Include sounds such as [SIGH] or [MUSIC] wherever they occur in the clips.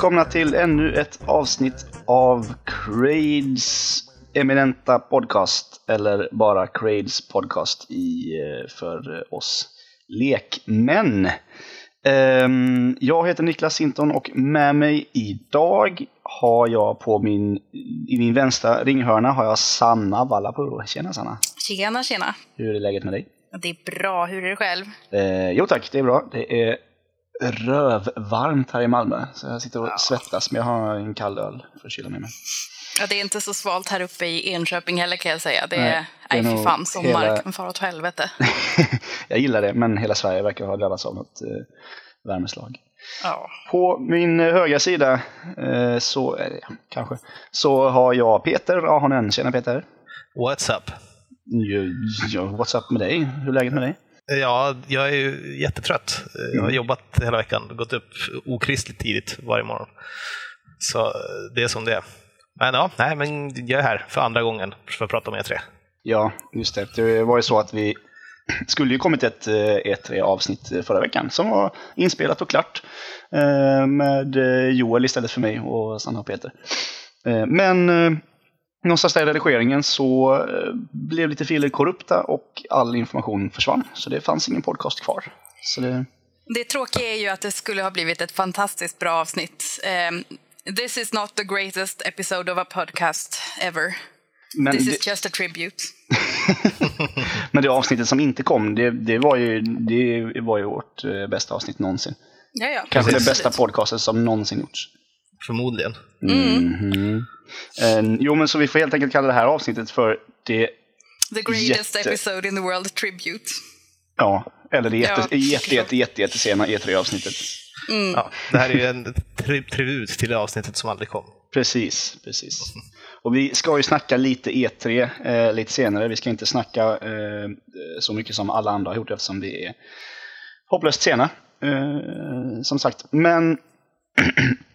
välkomna till ännu ett avsnitt av Crades eminenta podcast. Eller bara Crades podcast i, eh, för oss lekmän. Ehm, Jag heter Niklas Sinton och med mig idag har jag på min, i min vänstra ringhörna har jag Sanna Vallapuro. Tjena Sanna! Tjena, tjena. Hur är läget med dig? Det är bra. Hur är det själv? Eh, jo tack, det är bra. Det är rövvarmt här i Malmö. Så jag sitter och svettas, men jag har en kall öl för att kyla ner mig. Ja, det är inte så svalt här uppe i Enköping heller kan jag säga. Det är, Nej, nej, det är fy fan, sommar hela- kan fara åt helvete. [LAUGHS] jag gillar det, men hela Sverige verkar ha drabbats av något eh, värmeslag. Ja. På min eh, högra sida, eh, så, eh, ja, kanske, så har jag Peter Ahonen. Tjena Peter! What's up? Ja, ja, what's up med dig? Hur är läget med dig? Ja, jag är ju jättetrött. Jag har Mm. jobbat hela veckan, gått upp okristligt tidigt varje morgon. Så eh, det är som det är. Men ja, nej, men jag är här för andra gången för att prata om E3. Ja, just det. Det var ju så att vi [CLEARS THROAT] skulle ju kommit ett eh, E3-avsnitt förra veckan som var inspelat och klart eh, med eh, Joel istället för mig och Sanna och Peter. Eh, Men eh, någonstans där i redigeringen så eh, blev lite filer korrupta och all information försvann. Så det fanns ingen podcast kvar. Så det, Det tråkiga är ju att det skulle ha blivit ett fantastiskt bra avsnitt. Ehm, this is not the greatest episode of a podcast ever. men, This det, is just a tribute. [LAUGHS] men det avsnittet som inte kom, det, det, var, ju, det var ju vårt eh, bästa avsnitt någonsin. Ja, ja. Kanske det absolut. bästa podcasten som någonsin gjorts. Förmodligen. Mhm. Eh, jo, men så vi får helt enkelt kalla det här avsnittet för det, The greatest Jätte- episode in the world tribute. ja, eller det jätte, Ja, jätte, jätte, jätte, jätte sena E3-avsnittet. Ja, det här är ju en tri- tribut till det avsnittet som aldrig kom. Precis, precis. Och vi ska ju snacka lite E3 eh, lite senare. Vi ska inte snacka eh, så mycket som alla andra har gjort eftersom vi är hopplöst sena. Eh, som sagt, men [CLEARS THROAT]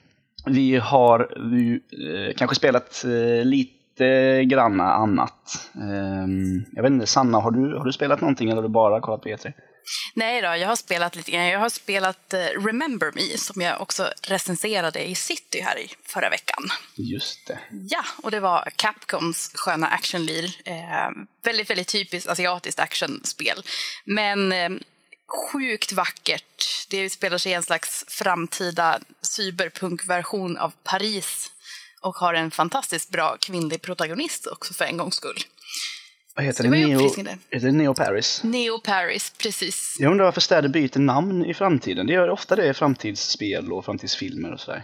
vi har ju, eh, kanske spelat eh, lite granna annat. Eh, jag vet inte, Sanna, har du, har du spelat någonting eller har du bara kollat på E E3? Nej då, jag har spelat lite grann. Jag har spelat eh, Remember Me som jag också recenserade i City här i förra veckan. Just det. Ja, och det var Capcoms sköna actionlir. Eh, väldigt, väldigt typiskt asiatiskt actionspel. Men eh, sjukt vackert. Det spelar sig i en slags framtida cyberpunk-version av Paris och har en fantastiskt bra kvinnlig protagonist också för en gångs skull. Vad heter det Neo, heter det Neo Paris? Neo Paris, precis. Jag undrar varför städer byter namn i framtiden. Det gör ofta det i framtidsspel och framtidsfilmer och sådär.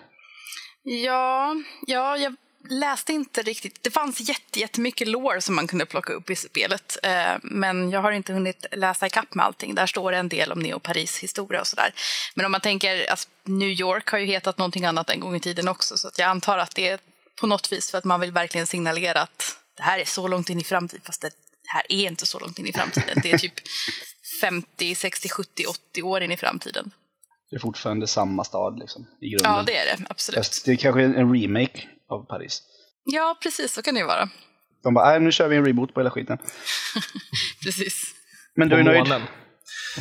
Ja, ja, jag läste inte riktigt. Det fanns jätte, jättemycket lore som man kunde plocka upp i spelet. Eh, men jag har inte hunnit läsa ikapp med allting. Där står en del om Neo Paris historia och sådär. Men om man tänker, alltså, New York har ju hetat någonting annat en gång i tiden också. Så att jag antar att det är på något vis för att man vill verkligen signalera att det här är så långt in i framtiden. Fast det här är inte så långt in i framtiden. Det är typ 50, 60, 70, 80 år in i framtiden. Det är fortfarande samma stad liksom, i grunden. Ja, det är det. Absolut. Fast det är kanske är en remake av Paris. Ja, precis. Så kan det ju vara. De bara, "Nej, nu kör vi en reboot på hela skiten. [LAUGHS] Precis. Men du är nöjd?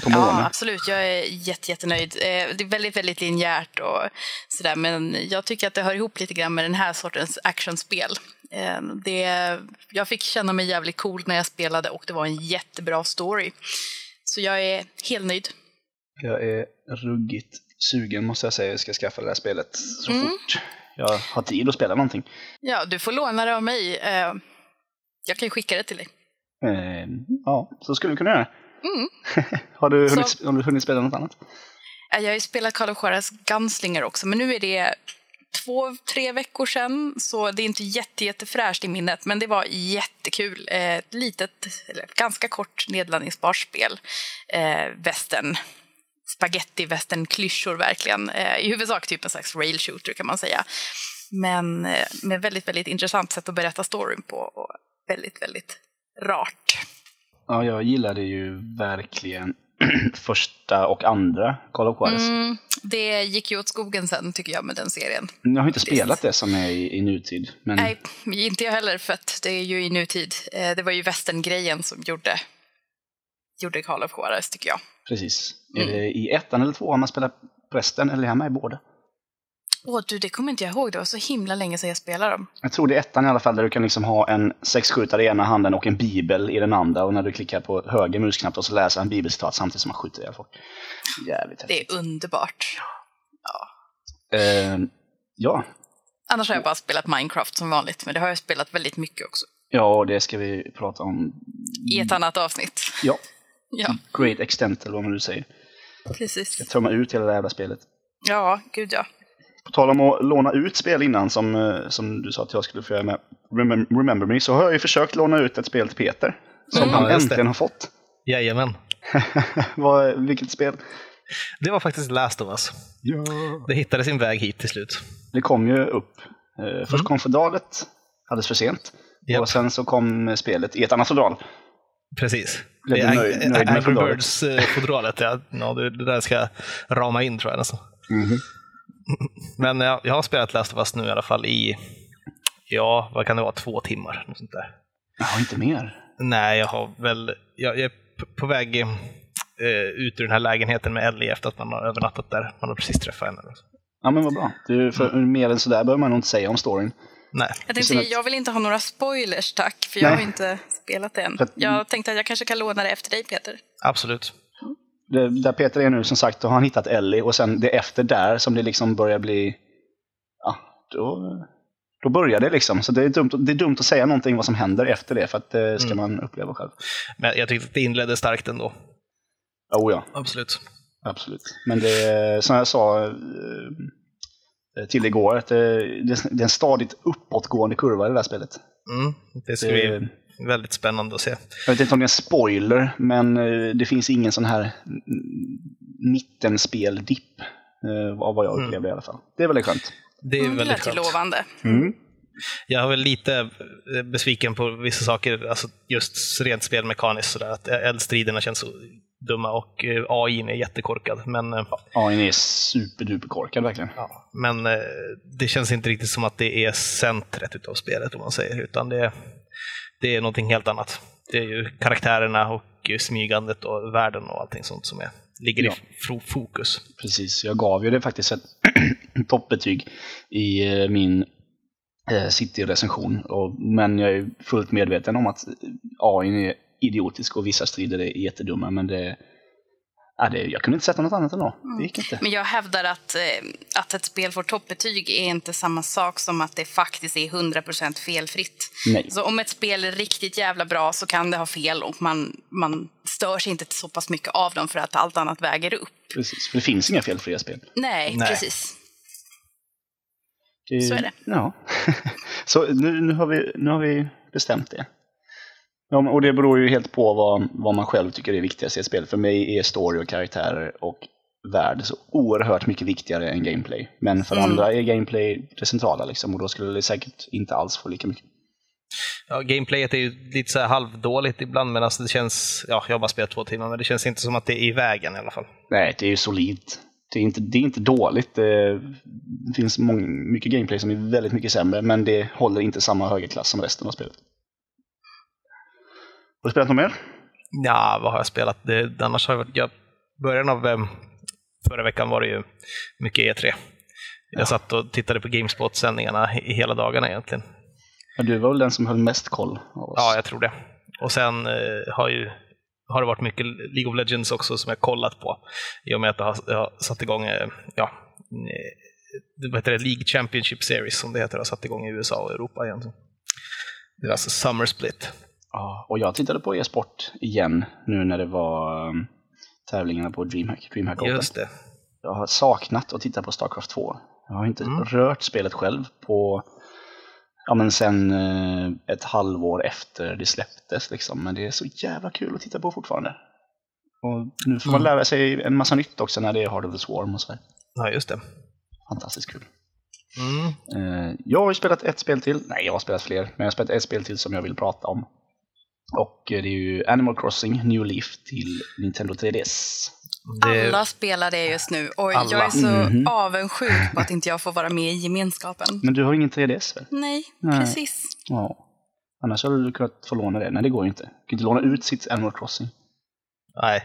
Ja, absolut. Jag är jätte, jättenöjd. Eh, Det är väldigt, väldigt linjärt och sådär. Men jag tycker att det hör ihop lite grann med den här sortens actionspel. Eh, Det, jag fick känna mig jävligt cool när jag spelade och det var en jättebra story. Så jag är helt nöjd. Jag är ruggigt sugen måste jag säga. Jag ska skaffa det här spelet så Mm. fort jag har tid att spela någonting. Ja, du får låna det av mig. Eh, Jag kan ju skicka det till dig. Eh, ja, så skulle vi kunna göra. Mm. [LAUGHS] har, du Så- hunnit, har du hunnit spela något annat? Jag har ju spelat Call of Juarez Gunslinger också, men nu är det två, tre veckor sedan, så det är inte jätte, jättefräscht i minnet, men det var jättekul. Eh, Ett litet, eller ganska kort nedladdningsbart spel. Eh, västern, spaghetti västern klyschor verkligen. Eh, I huvudsak typ en slags rail shooter kan man säga. Men eh, med väldigt, väldigt intressant sätt att berätta storyn på och väldigt, väldigt rart. Ja, jag gillade ju verkligen [CLEARS THROAT] första och andra Call of Juarez. Mm, det gick ju åt skogen sen tycker jag med den serien. Jag har inte Faktiskt. spelat det som är i, i nutid. Men Nej, inte jag heller för att det är ju i nutid. Eh, Det var ju västerngrejen som gjorde, gjorde Call of Juarez tycker jag. Precis. Mm. Är det i ettan eller tvåan man spelar prästen eller är han med i båda? Åh du, det kommer inte jag ihåg. Det var så himla länge sedan jag spelade dem. Jag tror det är ettan i alla fall där du kan liksom ha en sexskjutare i ena handen och en bibel i den andra och när du klickar på höger musknapp och så läser han bibelcitat samtidigt som man skjuter ihjäl folk. Jävligt. Det är underbart. Eh, ja. Annars har jag bara spelat Minecraft som vanligt, men det har jag spelat väldigt mycket också. ja, och det ska vi prata om. I ett annat avsnitt. Ja, Ja, Great Extent eller vad man nu säger. precis. Jag tömma ut hela det jävla spelet. Ja, gud ja. På tal om att låna ut spel innan, som, eh, som du sa att jag skulle få göra med Remem- Remember Me, så har jag ju försökt låna ut ett spel till Peter. Som Mm. han Ja, äntligen har fått. Jajamän. [LAUGHS] Vad, vilket spel? Det var faktiskt Last of Us. Ja. Det hittade sin väg hit till slut. Det kom ju upp. Eh, först kom fodralet alldeles för sent. Japp. Och sen så kom spelet i ett annat fodral. Precis. Blev Det är nöjd- nöjd Angry fodralet? Birds-fodralet. Ja, ja, det, det där ska jag rama in tror jag nästan. Men jag, jag har spelat Last of Us nu i alla fall i, ja, vad kan det vara, två timmar. Något sånt där. Jag har inte mer. Nej, jag har väl, jag, jag är på väg eh, ut ur den här lägenheten med Ellie efter att man har övernattat där. Man har precis träffat henne. Ja men vad bra. Du, för Mm. mer än sådär behöver man nog inte säga om storyn. Nej, Jag Det tänkte säga, jag vill inte ha några spoilers tack, för jag Nej. har inte spelat det än. Att- Jag tänkte att jag kanske kan låna det efter dig Peter. absolut. Det, där Peter är nu som sagt, då har han hittat Ellie och sen det är efter där som det liksom börjar bli... Ja, då, då börjar det liksom. Så det är, dumt, det är dumt att säga någonting vad som händer efter det för att det ska Mm. man uppleva själv. Men jag tyckte att det inledde starkt ändå. Oh ja, Absolut. absolut. Men det, som jag sa eh, till igår, att det, det, det är en stadigt uppåtgående kurva i det där spelet. Mm, det ska Det- bli väldigt spännande att se. Jag vet inte om det är en spoiler, men eh, det finns ingen sån här mm, mittenspel-dipp. eh, Av vad jag Mm. upplevde i alla fall. Det är väldigt skönt. Det är Mm, väldigt skönt. lovande. Jag har väl lite eh, besviken på vissa saker, alltså just rent spelmekaniskt sådär, att eldstriderna känns så dumma och eh, AI är jättekorkad. Men, eh, den är superduper korkad verkligen. ja, men eh, det känns inte riktigt som att det är centret utav spelet om man säger, utan det är, det är någonting helt annat. Det är ju karaktärerna och smygandet och världen och allting sånt som är, ligger Ja. i fo- fokus. Precis, jag gav ju det faktiskt ett [CLEARS THROAT] toppbetyg i eh, min City-recension. Men jag är fullt medveten om att AI är idiotisk och vissa strider är jättedumma. Men det, ja, det, jag kunde inte sätta något annat ändå. Det gick inte. Men jag hävdar att, eh, att ett spel får toppbetyg är inte samma sak som att det faktiskt är 100% felfritt. Nej. Så om ett spel är riktigt jävla bra så kan det ha fel och man, man stör sig inte så pass mycket av dem för att allt annat väger upp. Precis, för det finns inga felfria spel. Nej, Nej. precis. Det, Så är det. Ja. [LAUGHS] Så nu, nu, har vi, nu har vi bestämt det. Ja, och det beror ju helt på vad, vad man själv tycker är viktigast i ett spel. För mig är story och karaktärer och värld så oerhört mycket viktigare än gameplay. Men för Mm. andra är gameplay det centrala liksom, och då skulle det säkert inte alls få lika mycket. Ja, gameplayet är ju lite så här halvdåligt ibland, men alltså det känns, ja, jag har bara spelat två timmar, men det känns inte som att det är i vägen i alla fall. Nej, det är ju solidt. Det är inte, det är inte dåligt. Det finns många, mycket gameplay som är väldigt mycket sämre, men det håller inte samma höga klass som resten av spelet. Har du spelat något mer? Ja, vad har jag spelat? Det, annars har jag jag, början av eh, förra veckan var det ju mycket E3. Jag satt och tittade på Gamespot-sändningarna hela dagarna egentligen. Ja, du var väl den som höll mest koll av oss? Ja, jag tror det. Och sen eh, har, ju, har det varit mycket League of Legends också som jag kollat på. I och med att jag har, jag har satt igång, eh, ja, eh, vad heter det, League Championship Series som det heter, har satt igång i USA och Europa egentligen. Deras Summer Split. Ja, och jag tittade på e-sport igen nu när det var um, tävlingarna på DreamHack, DreamHack Open. Just det. Jag har saknat att titta på Starcraft 2. Jag har inte Mm. rört spelet själv på ja, men sen eh, ett halvår efter det släpptes. Liksom. Men det är så jävla kul att titta på fortfarande. Och nu får man Mm. lära sig en massa nytt också när det är Hard of the Swarm och så här. Ja, just det. Fantastiskt kul. Mm. Eh, jag har ju spelat ett spel till. Nej, jag har spelat fler. Men jag har spelat ett spel till som jag vill prata om. Och eh, det är ju Animal Crossing New Leaf till Nintendo 3DS. Det, Alla spelar det just nu och Alla. jag är så Mhm. avundsjuk på att inte jag får vara med i gemenskapen. Men du har ingen 3DS väl? Nej, Nej. precis. Ja. Annars hade du kunnat få låna det. Nej, det går ju inte. Du kan inte låna ut sitt Animal Crossing. nej,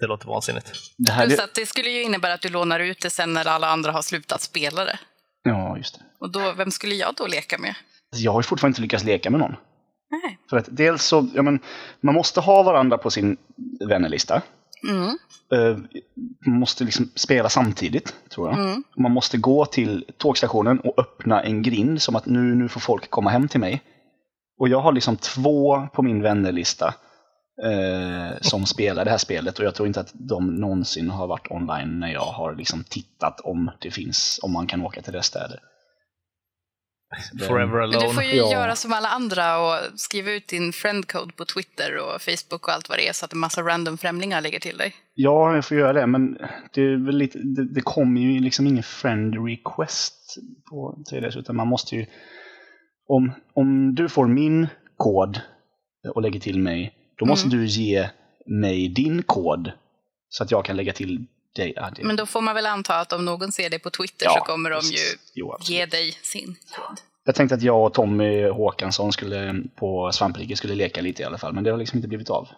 det låter vansinnigt. Det här Plus att det skulle ju innebära att du lånar ut det sen när alla andra har slutat spela det. Ja, just det. Och då, vem skulle jag då leka med? Alltså, jag har ju fortfarande inte lyckats leka med någon. Nej. För att dels så, ja men, man måste ha varandra på sin vännerlista. Mm. Eh, Man måste liksom spela samtidigt, tror jag. Mm. Man måste gå till tågstationen och öppna en grind som att nu, nu får folk komma hem till mig. Och jag har liksom två på min vännerlista eh, som spelar det här spelet och jag tror inte att de någonsin har varit online när jag har liksom tittat om det finns, om man kan åka till deras städer. Så det- Forever Men du alone. får ju Ja. göra som alla andra och skriva ut din friendcode på Twitter och Facebook och allt vad det är så att en massa random främlingar lägger till dig. Ja, jag får göra det, men det, är väl lite, det, det kommer ju liksom ingen friend request på 3DS, utan man måste ju... Om, om du får min kod och lägger till mig, då måste Mm. du ge mig din kod så att jag kan lägga till dig. Ja, det, Men då får man väl anta att om någon ser det på Twitter Ja, så kommer de precis. ju Jo, ge dig sin kod. Jag tänkte att jag och Tommy Håkansson skulle på Svampriket skulle leka lite i alla fall, men det har liksom inte blivit av.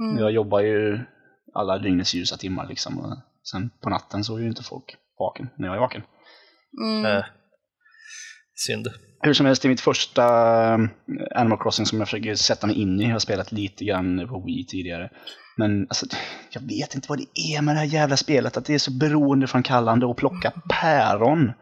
Mm. Jag jobbar ju alla dygnets ljusa timmar liksom. Och sen på natten så är ju inte folk vaken när jag är vaken. Mm. Eh, synd. Hur som helst, det är mitt första eh, Animal Crossing som jag försöker sätta mig in i. Jag har spelat lite grann på Wii tidigare. Men alltså, jag vet inte vad det är med det här jävla spelet, att det är så beroendeframkallande att plocka päron.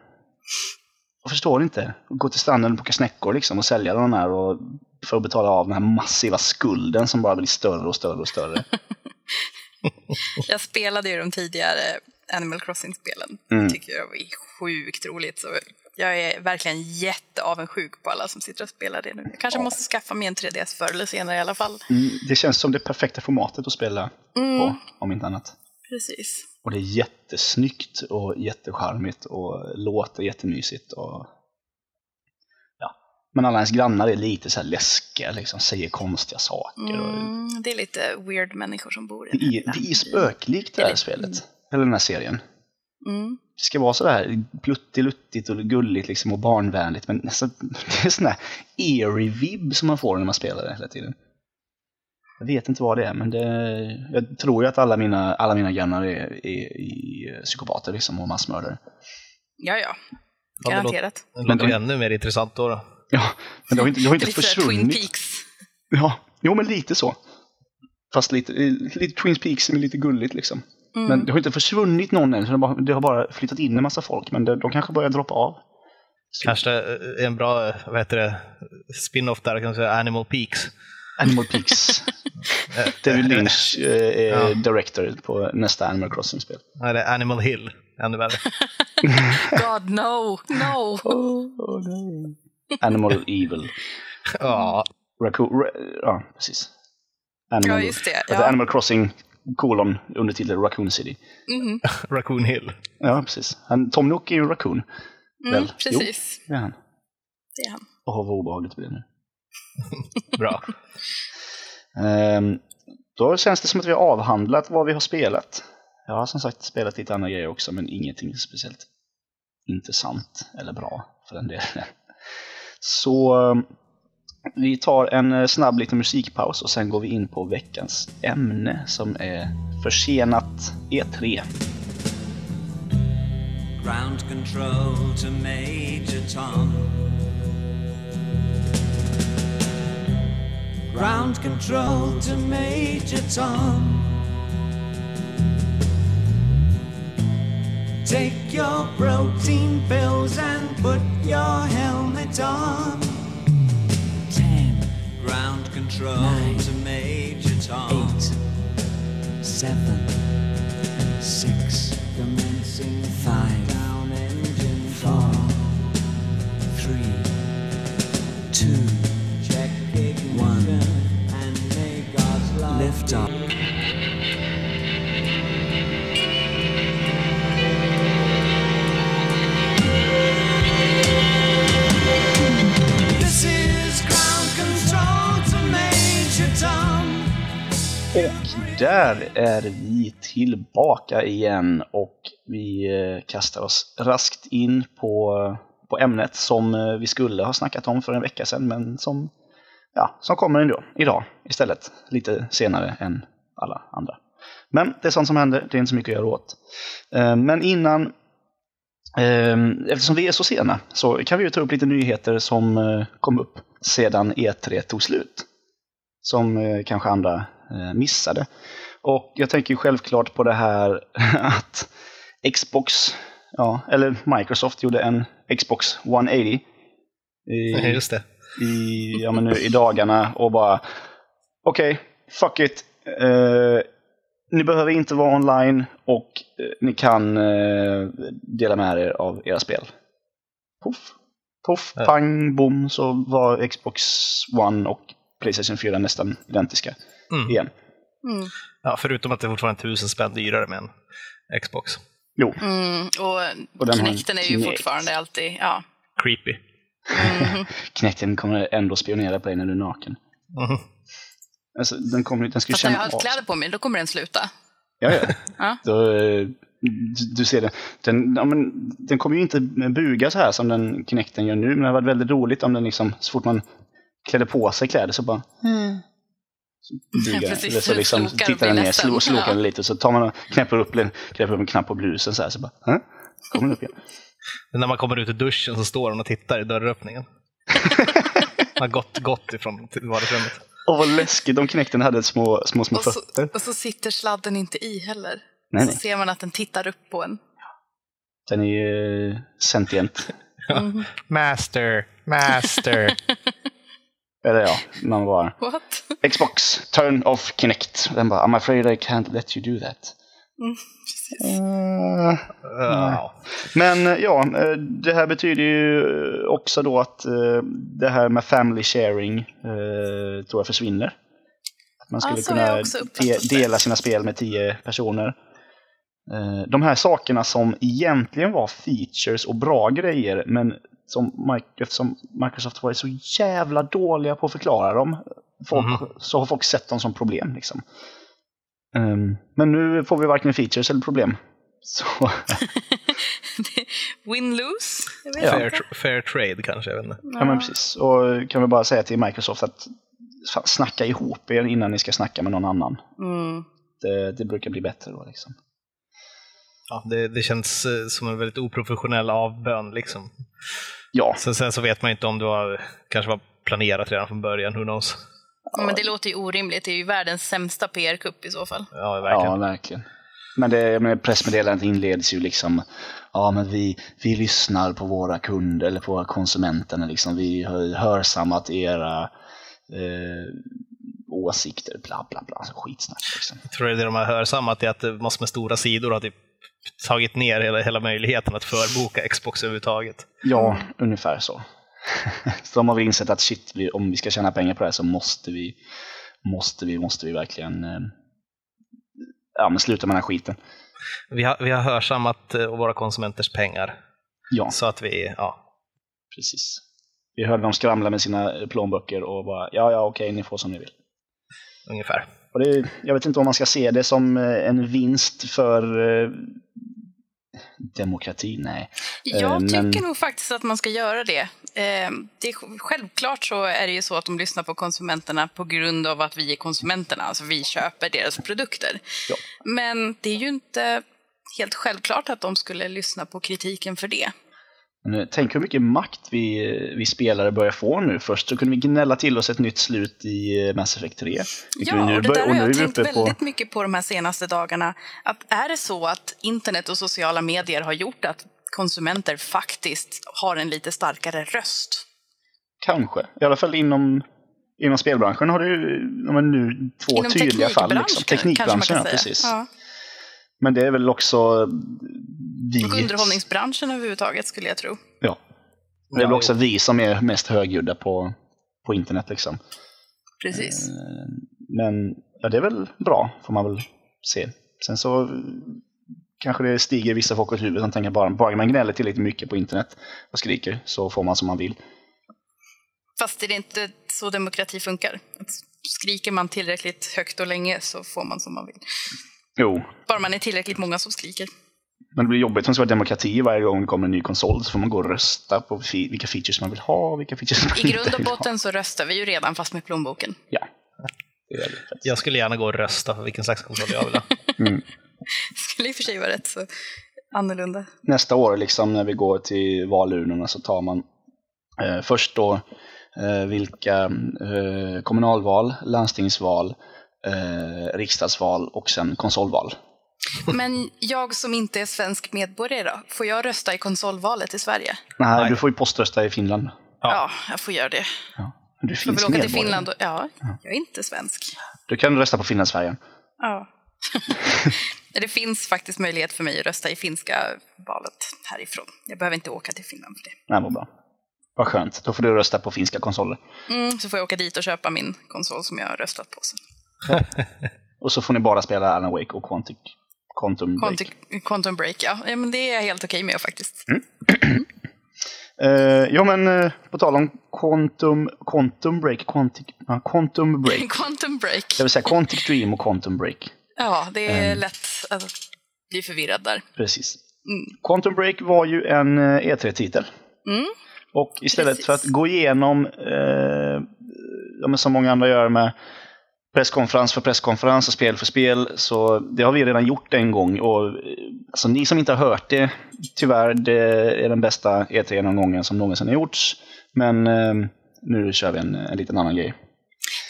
Jag förstår inte. Gå till stranden och plocka snäckor liksom och sälja de här och, för att betala av den här massiva skulden som bara blir större och större och större. [LAUGHS] Jag spelade ju de tidigare Animal Crossing-spelen. Mm. tycker jag var sjukt roligt. Så jag är verkligen jätteavundsjuk på alla som sitter och spelar det nu. Jag kanske måste skaffa mig en 3DS förr eller senare i alla fall. Mm, det känns som det perfekta formatet att spela Mm. på, om inte annat. Precis. Och det är jättesnyggt och jättecharmigt och låter jättemysigt. Och... Ja. Men alla ens grannar är lite så här läskiga, liksom, säger konstiga saker. Och... Mm, det är lite weird människor som bor i Det, är, det är spöklikt det här spelet. Eller den här serien. Mm. Det ska vara sådär pluttiluttigt och gulligt liksom, och barnvänligt. Men nästan, [LAUGHS] det är sån där eerie vibb som man får när man spelar det hela tiden. Jag vet inte vad det är, men det, jag tror ju att alla mina, alla mina grannar är, är, är psykopater liksom, och massmördare. Ja, ja. Ja, det låter, Garanterat. det låter ännu mer intressant då. då. Ja, men det har inte, det har inte Lite sådär Twin försvunnit. Peaks. Ja, jo men lite så. Fast lite, lite Twin Peaks som är lite gulligt liksom. Mm. Men det har inte försvunnit någon än, så det har bara, det har bara flyttat in en massa folk. Men det, de kanske börjar droppa av. Kanske är en bra vad heter det, spin-off där, kanske Animal Peaks. Animal Peaks. [LAUGHS] David Lynch eh, är Ja. director på nästa Animal Crossing-spel. Eller Animal Hill, ännu värre. [LAUGHS] God, no, no. Animal Evil. Ja, Raccoon, ra, ja, precis. Animal, Ja, just det, ja. Animal Crossing, kolon, undertitel Raccoon City. Mhm. [LAUGHS] Raccoon Hill. Ja, precis. Han, Tom Nook är ju en raccoon. Mm, Väl? precis. Jo, det är han. Det är han. Åh, vad obehagligt det blir nu. [LAUGHS] Bra. Ehm, då känns det som att vi har avhandlat vad vi har spelat. Jag har som sagt spelat lite andra grejer också, men ingenting speciellt intressant eller bra för den delen. [LAUGHS] Så ehm, vi tar en eh, snabb liten musikpaus och sen går vi in på veckans ämne som är försenat E3. Ground control to Major Tom. Ground control to Major Tom. Take your protein pills and put your helmet on. Control Nine. to Major Tom. eight, seven, six, Commencing där är vi tillbaka igen och vi eh, kastar oss raskt in på, på ämnet som eh, vi skulle ha snackat om för en vecka sedan men som, ja, som kommer ändå, idag istället. Lite senare än alla andra. Men det är sånt som händer, det är inte så mycket att göra åt. Eh, men innan ehm, Eftersom vi är så sena så kan vi ju ta upp lite nyheter som kom upp sedan E3 tog slut. Som kanske andra missade. Och jag tänker ju självklart på det här [LAUGHS] att Xbox, ja, eller Microsoft gjorde en Xbox 180 i, Just det. i, ja, men nu, i dagarna och bara okej, fuck it. Eh, ni behöver inte vara online och eh, ni kan eh, dela med er av era spel. Puff, puff, Ja. pang, bom så var Xbox One och Playstation 4 nästan identiska Mm. igen. Mm. Ja, förutom att det fortfarande är tusen spänn dyrare med en Xbox. Jo, Mm. Och, Och Kinecten är ju Kinect. fortfarande alltid, ja. Creepy. [LAUGHS] Mhm. Kinecten kommer ändå spionera på dig när du är naken. Mhm. Alltså, den, kommer, den ska Fast när jag känna har kläder på mig, då kommer den sluta. Ja, [LAUGHS] ja. Då, eh, du- ser det. Den, ja, men, den kommer ju inte buga så här som den Kinecten gör nu, men det hade varit väldigt roligt om den liksom, så fort man klädde på sig kläder så bara så bugar den. Precis, Eller så liksom tittar den ner, slår, slokar Ja. lite, så tar man och knäpper upp, en- knäpper upp en knapp på blusen så här, så bara, Hä? kommer den upp igen. När man kommer ut ur duschen så står den och tittar i dörröppningen. [LAUGHS] Man har gått, gått ifrån vardagsrummet. Och vad läskigt om Kinecten hade små, små, små Och så, fötter. och så sitter sladden inte i heller. Nej, så nej. ser man att den tittar upp på en. Den är ju sentient. [LAUGHS] [LAUGHS] Master, master. Eller ja, man bara [LAUGHS] What? Xbox, turn off Kinect. Den bara, I'm afraid I can't let you do that. Mm. Eh, ja. Men eh, ja, eh, det här betyder ju också då att det här med family sharing tror jag försvinner. Att man skulle jag kunna dela sina spel med tio personer. De här sakerna som egentligen var features och bra grejer, men som Mic- eftersom Microsoft varit så jävla dåliga på att förklara dem, folk, Mhm. så har folk sett dem som problem. Liksom. Ehm, Men nu får vi varken features eller problem. [LAUGHS] Så [LAUGHS] Win-lose? Ja. Fair, fair trade kanske, jag vet inte. Ja, men precis. Och kan vi bara säga till Microsoft att fan, snacka ihop er innan ni ska snacka med någon annan. Mm. Det, det brukar bli bättre då. Liksom. Ja, det, det känns eh, som en väldigt oprofessionell avbön. Liksom. Ja, Sen, sen så vet man inte om det var, kanske var planerat redan från början, who knows. Men det låter ju orimligt. Det är ju världens sämsta PR-kupp i så fall. Ja, verkligen. ja verkligen. Men det, men pressmeddelandet inleds ju liksom, ja men vi, vi lyssnar på våra kunder eller på våra konsumenter. Liksom. Vi har hörsammat era eh, åsikter, bla bla bla. Så skitsnack liksom. Jag tror det de har hörsammat är att massor med stora sidor har typ tagit ner hela, hela möjligheten att förboka Xbox överhuvudtaget. Ja, ungefär så. [LAUGHS] så de har väl insett att shit, om vi ska tjäna pengar på det här så måste vi, måste vi, måste vi verkligen eh, ja, men sluta med den här skiten. Vi har, vi har hörsammat eh, våra konsumenters pengar. Ja, Så att vi, ja, precis. Vi hörde dem skramla med sina plånböcker och bara ja, ja, okej, ni får som ni vill. ungefär. Och det, jag vet inte om man ska se det som eh, en vinst för eh, demokrati, nej. Jag Eh, men- tycker nog faktiskt att man ska göra det. Det är, självklart så är det ju så att de lyssnar på konsumenterna på grund av att vi är konsumenterna, alltså vi köper deras produkter. Ja. Men det är ju inte helt självklart att de skulle lyssna på kritiken för det. Eh, tänk hur mycket makt vi, vi spelare börjar få nu. Först så kunde vi gnälla till oss ett nytt slut i eh, Mass Effect 3. Vilket vi Ja, nu och det där har nu är jag tänkt på- väldigt mycket på de här senaste dagarna. Att är det så att internet och sociala medier har gjort att konsumenter faktiskt har en lite starkare röst? Kanske. I alla fall inom, inom spelbranschen har det ju ja, men nu två Inom tydliga fall. Liksom. teknikbranschen, kanske ja, precis. Ja. Men det är väl också vi... Och underhållningsbranschen överhuvudtaget skulle jag tro. Ja. Det är väl också vi som är mest högljudda på, på internet. Liksom. Precis. Men ja, det är väl bra, får man väl se. Sen så eh, kanske det stiger vissa folk åt huvudet som tänker bara, bara man gnäller tillräckligt mycket på internet och skriker så får man som man vill. Fast är det inte så demokrati funkar? Att skriker man tillräckligt högt och länge så får man som man vill. Jo, Bara man är tillräckligt många som skriker. men det blir jobbigt om det ska vara demokrati varje gång det kommer en ny konsol. Så får man gå och rösta på fi- vilka features man vill ha och vilka features man I inte grund och ha. botten så röstar vi ju redan fast med plånboken. Ja. Jag skulle gärna gå och rösta för vilken slags konsol jag vill ha. [LAUGHS] [LAUGHS] Skulle i och för sig vara rätt så annorlunda. nästa år liksom när vi går till valurnorna så tar man eh, först då eh, vilka eh, kommunalval, landstingsval, eh, riksdagsval och sen konsolval. Men jag som inte är svensk medborgare då? Får jag rösta i konsolvalet i Sverige? Nej, Nej. du får ju poströsta i Finland. Ja, jag får göra det. Du Jag finns vill åka till medborgare. Finland och... Ja, jag är inte svensk. Du kan rösta på Finlandsfärjan. Ja. [LAUGHS] det finns faktiskt möjlighet för mig att rösta i finska valet härifrån. Jag behöver inte åka till Finland för det. Nej, vad bra. Vad skönt. Då får du rösta på finska konsoler. Mm, så får jag åka dit och köpa min konsol som jag har röstat på sen. [LAUGHS] Och så får ni bara spela Alan Wake och Quantic, Quantum Break. Quantum, Quantum Break, ja. ja. men det är jag helt okej med faktiskt. [CLEARS THROAT] Eh, ja, men eh, på tal om Quantum, Quantum Break, Quantic, ja, Quantum Break. [LAUGHS] Quantum Break. Det vill säga Quantic Dream och Quantum Break. Ja, det är Ehm. lätt att bli förvirrad där. Precis. Mm. Quantum Break var ju en eh, E3-titel. Mm. Och istället Precis. för att gå igenom, eh, som många andra gör med presskonferens för presskonferens och spel för spel, så det har vi redan gjort en gång. Och, alltså, ni som inte har hört det, tyvärr, det är den bästa E3-genomgången som någonsin har gjorts. Men eh, nu kör vi en, en liten annan grej.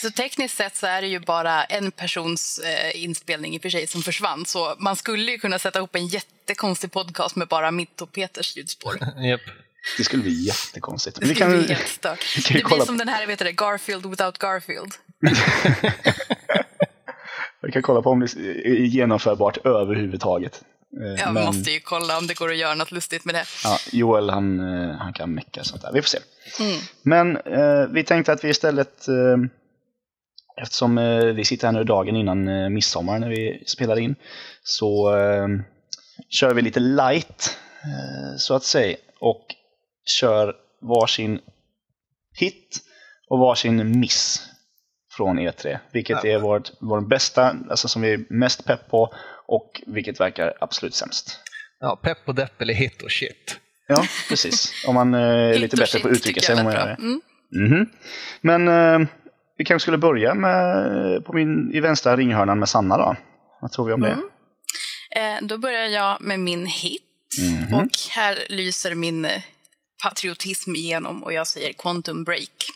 Så tekniskt sett så är det ju bara en persons eh, inspelning i och för sig som försvann. Så man skulle ju kunna sätta ihop en jättekonstig podcast med bara mitt och Peters ljudspår. [LAUGHS] Japp. Det skulle bli jättekonstigt. Det skulle bli helt stört. Det blir som den här, vet du Garfield without Garfield. [LAUGHS] vi kan kolla på om det är genomförbart överhuvudtaget. Eh, Jag men- måste ju kolla om det går att göra något lustigt med det. Ja, Joel han, eh, han kan mecka sånt där. Vi får se. Mm. Men eh, vi tänkte att vi istället, eh, eftersom eh, vi sitter här nu dagen innan eh, midsommar när vi spelar in, så eh, kör vi lite light, så att säga, och kör varsin hit och varsin miss från E3. Vilket är vårt, vår bästa, alltså som vi är mest pepp på, och vilket verkar absolut sämst. Ja, pepp och depp eller hit och shit. Ja, precis. Om man eh, är lite bättre shit på att uttrycka sig jag än vad är gör. bra. Mm. Mhm. Men eh, vi kanske skulle börja med, på min, i vänstra ringhörnan med Sanna då. Vad tror vi om det? Mm. Eh, då börjar jag med min hit. Mhm. Och här lyser min eh, patriotism igenom och jag säger Quantum Break.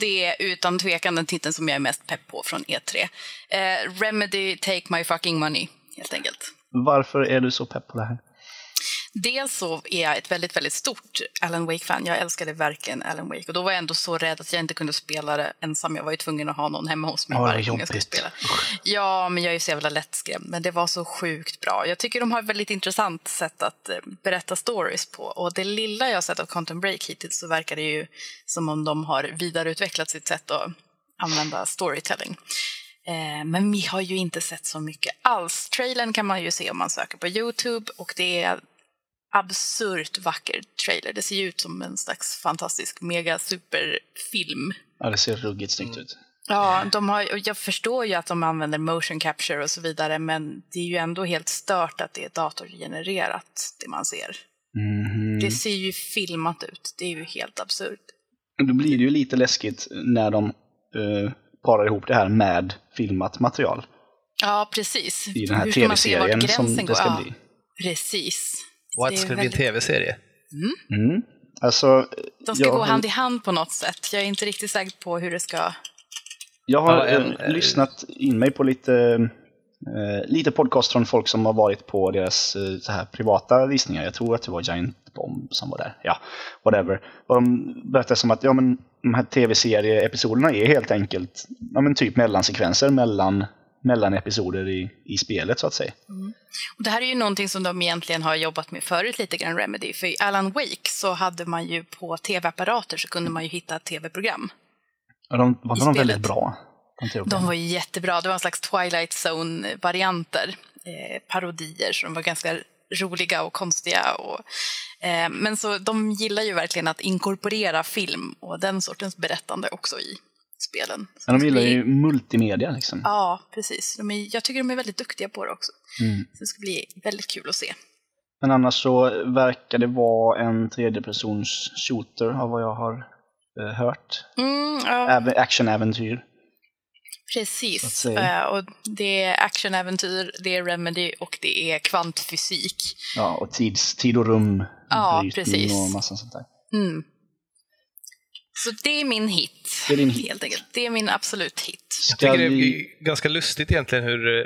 Det är utan tvekan den titeln som jag är mest pepp på från E3. Eh, Remedy, take my fucking money, helt enkelt. Varför är du så pepp på det här? Dels så är jag ett väldigt, väldigt stort Alan Wake-fan. Jag älskade verkligen Alan Wake. Och då var jag ändå så rädd att jag inte kunde spela det ensam. Jag var ju tvungen att ha någon hemma hos mig var varje gång jag skulle spela. Ja, men jag är så jävla lättskrämd. Men det var så sjukt bra. Jag tycker de har ett väldigt intressant sätt att eh, berätta stories på. Och det lilla jag har sett av Quantum Break hittills så verkar det ju som om de har vidareutvecklat sitt sätt att använda storytelling. Eh, Men vi har ju inte sett så mycket alls. Trailern kan man ju se om man söker på Youtube och det är absurt vacker trailer. Det ser ju ut som en slags fantastisk mega superfilm. Ja, det ser ruggigt snyggt ut. Ja, de har, jag förstår ju att de använder motion capture och så vidare, men det är ju ändå helt stört att det är datorgenererat, det man ser. Mhm. Det ser ju filmat ut. Det är ju helt absurt. Då blir det ju lite läskigt när de eh, parar ihop det här med filmat material Ja, precis. i den här tv-serien som gränsen det går? ska Ja, bli. Precis. What, Det är ska det bli en väldigt- tv-serie? Mm. Alltså, De ska jag gå hand i hand på något sätt. Jag är inte riktigt säker på hur det ska... Jag har Ja, en- eh, lyssnat in mig på lite, eh, lite podcast från folk som har varit på deras eh, så här privata visningar. Jag tror att det var Giant Bomb som var där. Ja, whatever. Och de berättade som att ja, men, de här tv-serieepisoderna är helt enkelt ja, men typ mellansekvenser mellan, mellan episoder i, i spelet så att säga. Och det här är ju någonting som de egentligen har jobbat med förut lite grann, Remedy. För i Alan Wake så hade man ju på tv-apparater så kunde man ju hitta tv-program. Och de var de väldigt bra. De De var ju jättebra. Det var en slags Twilight Zone-varianter. Eh, parodier, så de var ganska roliga och konstiga. Och, eh, men så de gillar ju verkligen att inkorporera film och den sortens berättande också i spelen. Men de gillar blir- ju multimedia liksom. Ja, precis. De är, jag tycker de är väldigt duktiga på det också. Mm. Så det ska bli väldigt kul att se. Men annars så verkar det vara en tredjepersons shooter av vad jag har eh, hört. Mm, ja, Även actionäventyr. Precis. Eh, och det är actionäventyr, det är remedy och det är kvantfysik. Ja, och tids, tid och rum. Ja, precis. Och massa sånt där. Mm. Så det är min hit. Det är din hit. Helt enkelt. Det är min absolut hit. Jag Ska tycker det är ganska lustigt egentligen hur eh,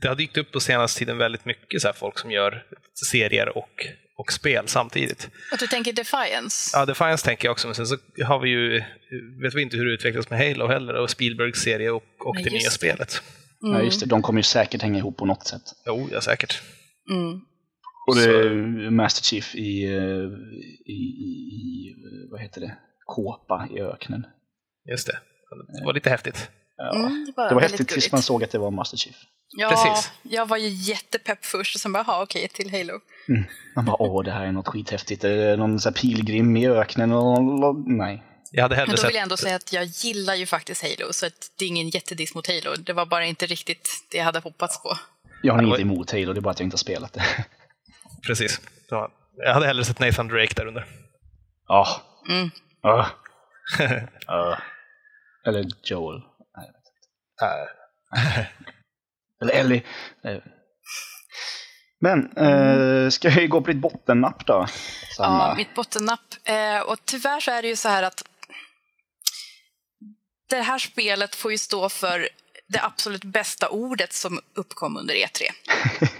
det har dykt upp på senaste tiden väldigt mycket så här folk som gör serier och, och spel samtidigt. Att du tänker Defiance? Ja, Defiance tänker jag också, men sen så har vi ju, vet vi inte hur det utvecklas med Halo heller och Spielbergs serie och, och det nya det. spelet. Ja, just det. De kommer ju säkert hänga ihop på något sätt. Jo, ja säkert. Mm. Och det är Master Chief i, eh, i, i, i, vad heter det, kåpa i öknen. Just det. Det var lite häftigt. Ja. Mm, det var, det var häftigt tills man såg att det var Master Chief. Ja, Precis. jag var ju jättepepp först och sen bara, "Jaha, okej, till Halo. Man bara åh, det här är något skithäftigt. Det är någon sån här pilgrim i öknen och nej. Jag hade hellre Men då sett... vill jag ändå säga att jag gillar ju faktiskt Halo, så att det är ingen jättediss mot Halo. Det var bara inte riktigt det jag hade hoppats på. Jag har det inget emot Halo, det är bara att jag inte har spelat det. Precis. Ja, Jag hade hellre sett Nathan Drake där under. Ja. Mm. Ja. Ja. [LAUGHS] Eller Joel. Nej, inte. [LAUGHS] Eller Ellie. Nej. Men, eh, ska vi gå på ditt bottennapp då? Sanna? Ja, mitt bottennapp. Eh, och tyvärr så är det ju så här att det här spelet får ju stå för det absolut bästa ordet som uppkom under E3. [LAUGHS]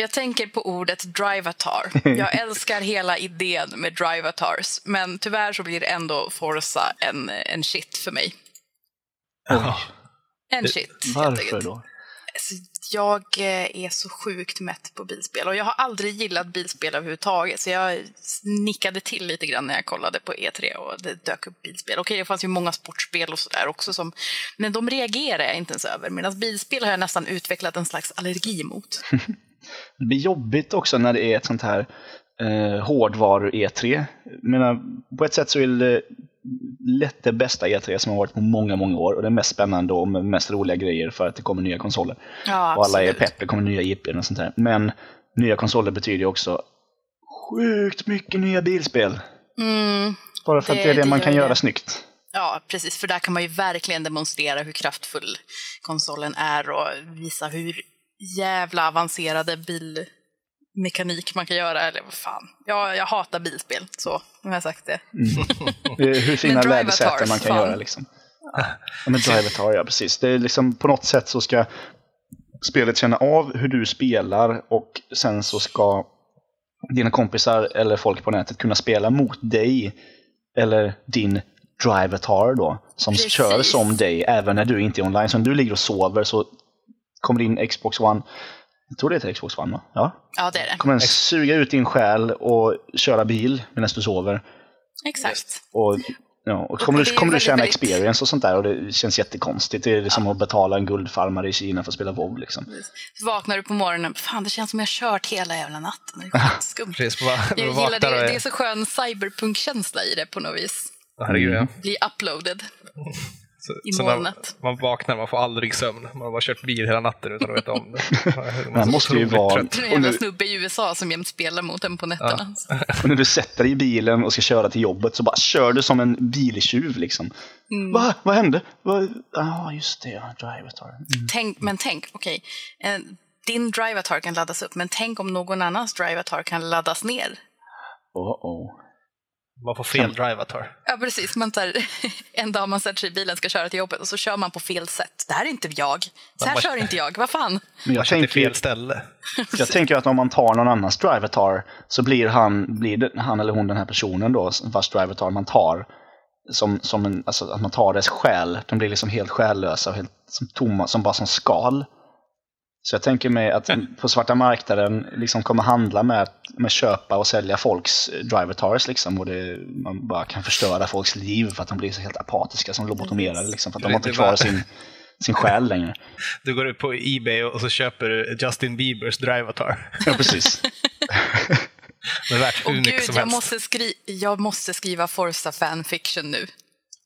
Jag tänker på ordet drivatar. [LAUGHS] Jag älskar hela idén med drivatars, men tyvärr så blir ändå Forza en, en shit för mig. Ja. En shit, helt Varför då? Alltså, jag eh, är så sjukt mätt på bilspel och jag har aldrig gillat bilspel överhuvudtaget så jag nickade till lite grann när jag kollade på E3 och det dök upp bilspel. Okej, det fanns ju många sportspel och sådär också som, men de reagerar jag inte ens över medan bilspel har jag nästan utvecklat en slags allergi mot. [LAUGHS] Det blir jobbigt också när det är ett sånt här eh, hårdvaru-E3. Jag menar, på ett sätt så är det lätt det bästa E3 som har varit på många, många år och det mest spännande och med mest roliga grejer för att det kommer nya konsoler. Ja, och alla är pepp, det kommer nya IPn och sånt där. Men nya konsoler betyder ju också sjukt mycket nya bilspel. Mm, Bara för Det- att det är det, det man kan det. göra snyggt. ja, precis, för där kan man ju verkligen demonstrera hur kraftfull konsolen är och visa hur jävla avancerade bilmekanik man kan göra, eller vad fan. Jag, jag hatar bilspel, så nu har jag sagt det. Är Hur fina lädersäten Avatars, man kan fan. göra liksom. Ja, men Drivatar, ja precis. Det är liksom på något sätt så ska spelet känna av hur du spelar och sen så ska dina kompisar eller folk på nätet kunna spela mot dig eller din Drivatar då, som Precis. kör som dig även när du inte är online. Så om du ligger och sover så kommer din Xbox One, jag tror det heter Xbox One va? Ja. Ja, det är det. Kommer den suga ut din själ och köra bil medan du sover. Exakt. Och, ja, och kommer, det du, kommer du tjäna väldigt- experience och sånt där och det känns jättekonstigt. Det är som att betala en guldfarmare i Kina för att spela WoW liksom. Vaknar du på morgonen, fan det känns som jag har kört hela jävla natten. Det är. [LAUGHS] Precis, på, Jag gillar det, och det är så skön cyberpunk-känsla i det på något vis. Herregud, ja. Bli uploaded. Så, I så molnet. man vaknar, man får aldrig sömn. Man har bara kört bil hela natten utan att veta om det. [LAUGHS] Man Man måste ju vara... Det är en jävla nu, snubbe i USA som jämt spelar mot en på nätterna. och när du sätter dig i bilen och ska köra till jobbet så bara kör du som en biltjuv liksom. Mm. Va? Vad hände? Ja, ah, just det. Ja, Drivatar. Mm. Tänk, men tänk, okej. eh, din drivatar kan laddas upp, men tänk om någon annans drivatar kan laddas ner. Oh, oh. Man får fel drivatar. Ja, precis. Man tar, [LAUGHS] en dag man sätter sig i bilen ska köra till jobbet och så kör man på fel sätt. Det här är inte jag. Så här man- kör inte jag. Vad fan? [LAUGHS] Men jag tänker, fel ställe. jag tänker att om man tar någon annans Drivatar så blir han, blir han eller hon den här personen då vars Drivatar man tar som, som en, alltså att man tar dess själ. De blir liksom helt själlösa och helt som tomma, som bara som skal. Så jag tänker mig att på svarta marknaden liksom kommer handla med, med köpa och sälja folks eh, drivatars liksom och det, man bara kan förstöra folks liv för att de blir så helt apatiska som lobotomerade liksom för att de har inte kvar var- sin, sin själ längre. [LAUGHS] Du går ut på Ebay och så köper du Justin Biebers drivatar. [LAUGHS] Ja, precis. [LAUGHS] Det är värt hur Åh mycket gud, som jag helst. måste, skri jag måste skriva Forza fanfiction nu.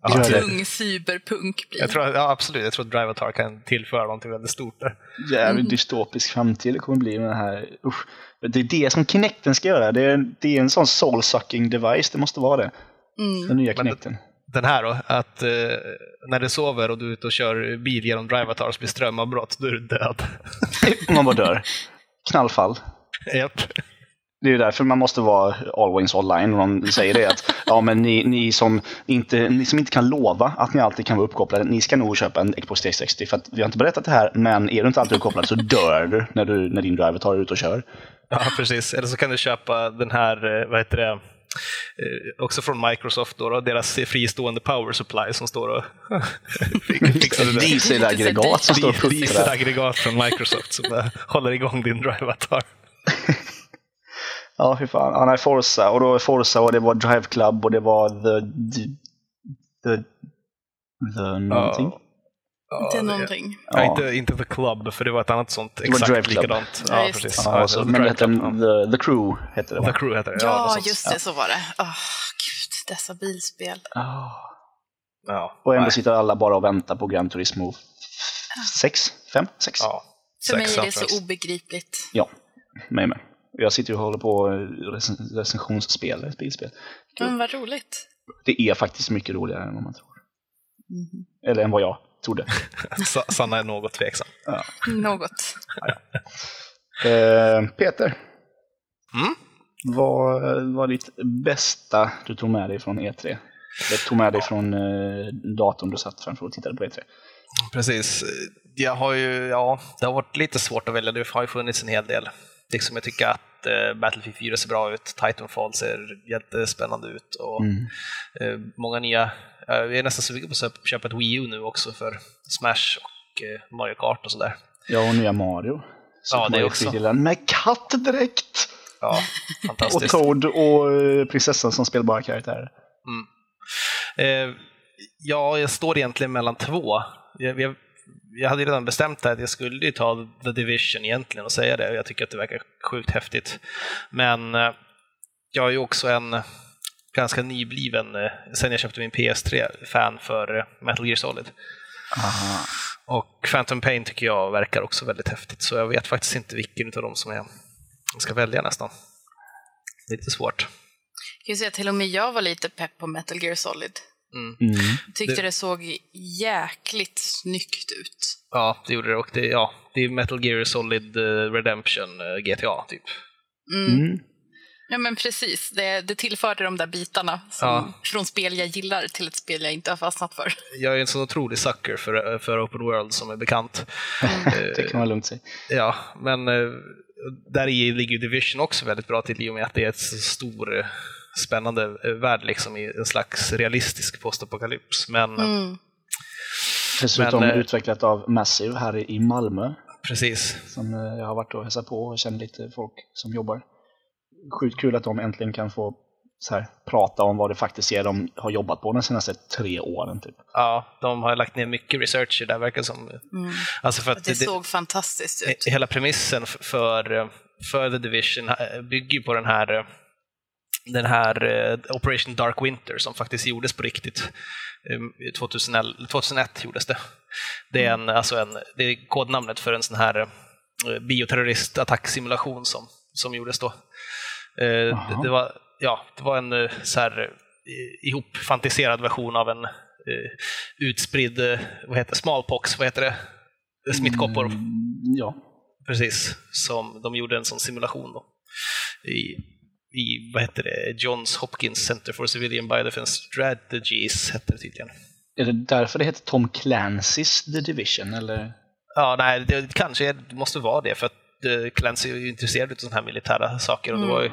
Det. Tung cyberpunk blir. Jag tror, ja, absolut, jag tror att Drivatar kan tillföra någonting väldigt stort där. Jävligt dystopisk framtid det kommer bli med den här. Usch. Det är det som Kinecten ska göra. Det är, det är en sån soul-sucking device. Det måste vara det. Den nya Kinecten. Den här då, att eh, när du sover och du är ute och kör bil genom Drivatar så blir strömavbrott, då är du död. [LAUGHS] Man bara dör. [LAUGHS] Knallfall. Japp. Det är ju därför man måste vara always online. Och de säger det att ja, men ni, ni, som inte, ni som inte kan lova att ni alltid kan vara uppkopplade, ni ska nog köpa en Xbox 360. För att vi har inte berättat det här, men är du inte alltid uppkopplad så dör du när, du, när din driver tar ut och kör. Ja, precis. Eller så kan du köpa den här, eh, vad heter det, eh, också från Microsoft, då, då, deras fristående power supply som står och [LAUGHS] fixar det där. Dieselaggregat som står och puttrar. Dieselaggregat från Microsoft som håller igång din Drivatar. Ja, fy fan. Ja, nej, Forza. Och då Forza och det var Drive Club och det var The... The... The, the någonting. Inte någonting. Ja, inte, inte The Club, för det var ett annat sånt var exakt Drive Club. likadant. Ja, Ja, precis. Ja, så, The men det hette Club, the, the Crew. Hette det, va? The Crew heter det. Ja, Ja, just det, så var det. Åh, gud, dessa bilspel. Ah. Ja. Och ändå Nej. sitter alla bara och väntar på Gran Turismo 6? 5? 6? Ja. För mig är det så obegripligt. Ja, mig med. Jag sitter ju och håller på och rec- recensionsspel, ett bilspel. Men vad roligt. Det är faktiskt mycket roligare än vad man tror. Eller än vad jag trodde. [LAUGHS] Sa- Sanna är något tveksam. Något. Eh, Peter, Mm? vad var ditt bästa du tog med dig från E3? Eller tog med dig från eh, datorn du satt framför och tittade på E E3? Precis. Jag har ju, ja, det har varit lite svårt att välja. Det har ju funnits en hel del. Liksom jag tycker att eh, Battlefield 4 ser bra ut, Titanfall ser jättespännande ut och Mm. eh, många nya. Jag är nästan sugen på att köpa ett Wii U nu också för Smash och eh, Mario Kart och sådär. Ja, och nya Mario. Ja, det Mario också. 3D med kattdräkt! Ja, Och fantastiskt. Toad och eh, prinsessan som spelbara karaktärer. Eh, ja, jag står egentligen mellan två. Jag, jag, jag hade redan bestämt att jag skulle ju ta The Division egentligen och säga det. Jag tycker att det verkar sjukt häftigt. Men eh, jag är ju också en ganska nybliven, eh, sen jag köpte min PS3-fan för eh, Metal Gear Solid. Aha. Och Phantom Pain tycker jag verkar också väldigt häftigt, så jag vet faktiskt inte vilken av dem som jag ska välja nästan. Det är lite svårt. Jag kan säga att till och med jag var lite pepp på Metal Gear Solid. Mm. Tyckte Det- det, såg jäkligt snyggt ut. Ja, det gjorde det. Och det, ja, det är Metal Gear Solid eh, Redemption eh, GTA, typ. Mm. Mm. Ja men precis, det, det tillförde de där bitarna som, Ja. från spel jag gillar till ett spel jag inte har fastnat för. Jag är en sån otrolig sucker för, för Open World som är bekant. Det kan man lugnt säga. Ja, men eh, där i ligger ju Division också väldigt bra till i och med att det är ett så stor, eh, spännande eh, värld liksom i en slags realistisk postapokalyps. Men eh, Mm. Dessutom Men, eh, utvecklat av Massive här i- Malmö. precis, Som eh, jag har varit och hälsat på och känner lite folk som jobbar. Sjukt kul att de äntligen kan få så här, prata om vad det faktiskt är de har jobbat på de senaste tre åren. Typ. ja, de har lagt ner mycket research i det där verkar som. Mm. Alltså för att Det det, såg fantastiskt ut. hela premissen för, för The Division eh, bygger ju på den här, eh, den här eh, Operation Dark Winter som faktiskt gjordes på riktigt. Eh, 2011, 2001 gjordes det. Det är, en, alltså en, det är kodnamnet för en sån här eh, bioterroristattacksimulation som, som gjordes då. Eh, Det, det, var, ja, det var en så här, ihopfantiserad version av en utspridd, vad heter det, smallpox, vad heter det? Smittkoppor. Mm, ja. Precis, som de gjorde en sån simulation då. I, i vad heter det, Johns Hopkins Center for Civilian Biodefense Strategies hette det tydligen. Är det därför det heter Tom Clancy's The Division? Eller? Ja, nej, det kanske är- det måste vara det för att eh, Clancy är ju intresserad av sådana här militära saker och det var ju,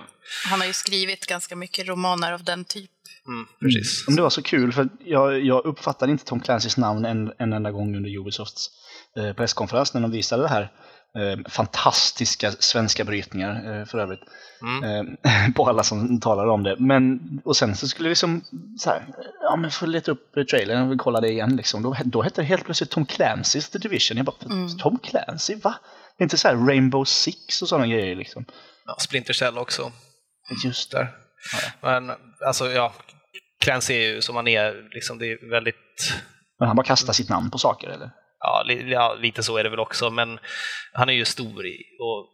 Han har ju skrivit ganska mycket romaner av den typ. mm, precis. Men det var så kul för jag, jag uppfattade inte Tom Clancy's namn en, en enda gång under Ubisofts eh, presskonferens när de visade det här. Eh, fantastiska svenska brytningar eh, för övrigt. Mm. Eh, [LAUGHS] på alla som talar om det. Men, och sen så skulle vi liksom så här, ja men får leta upp trailern och kolla det igen liksom. Då, då hette det helt plötsligt Tom Clancy's The Division. Jag bara, Tom Clancy, va? Det är inte så här Rainbow Six och sådana grejer liksom. Ja, Splinter Cell också. Just det. Där. Men alltså, ja, Clancy är ju som han är, liksom, det är väldigt Men han bara kastar sitt namn på saker eller? Ja, li, ja, lite så är det väl också, men han är ju stor i, och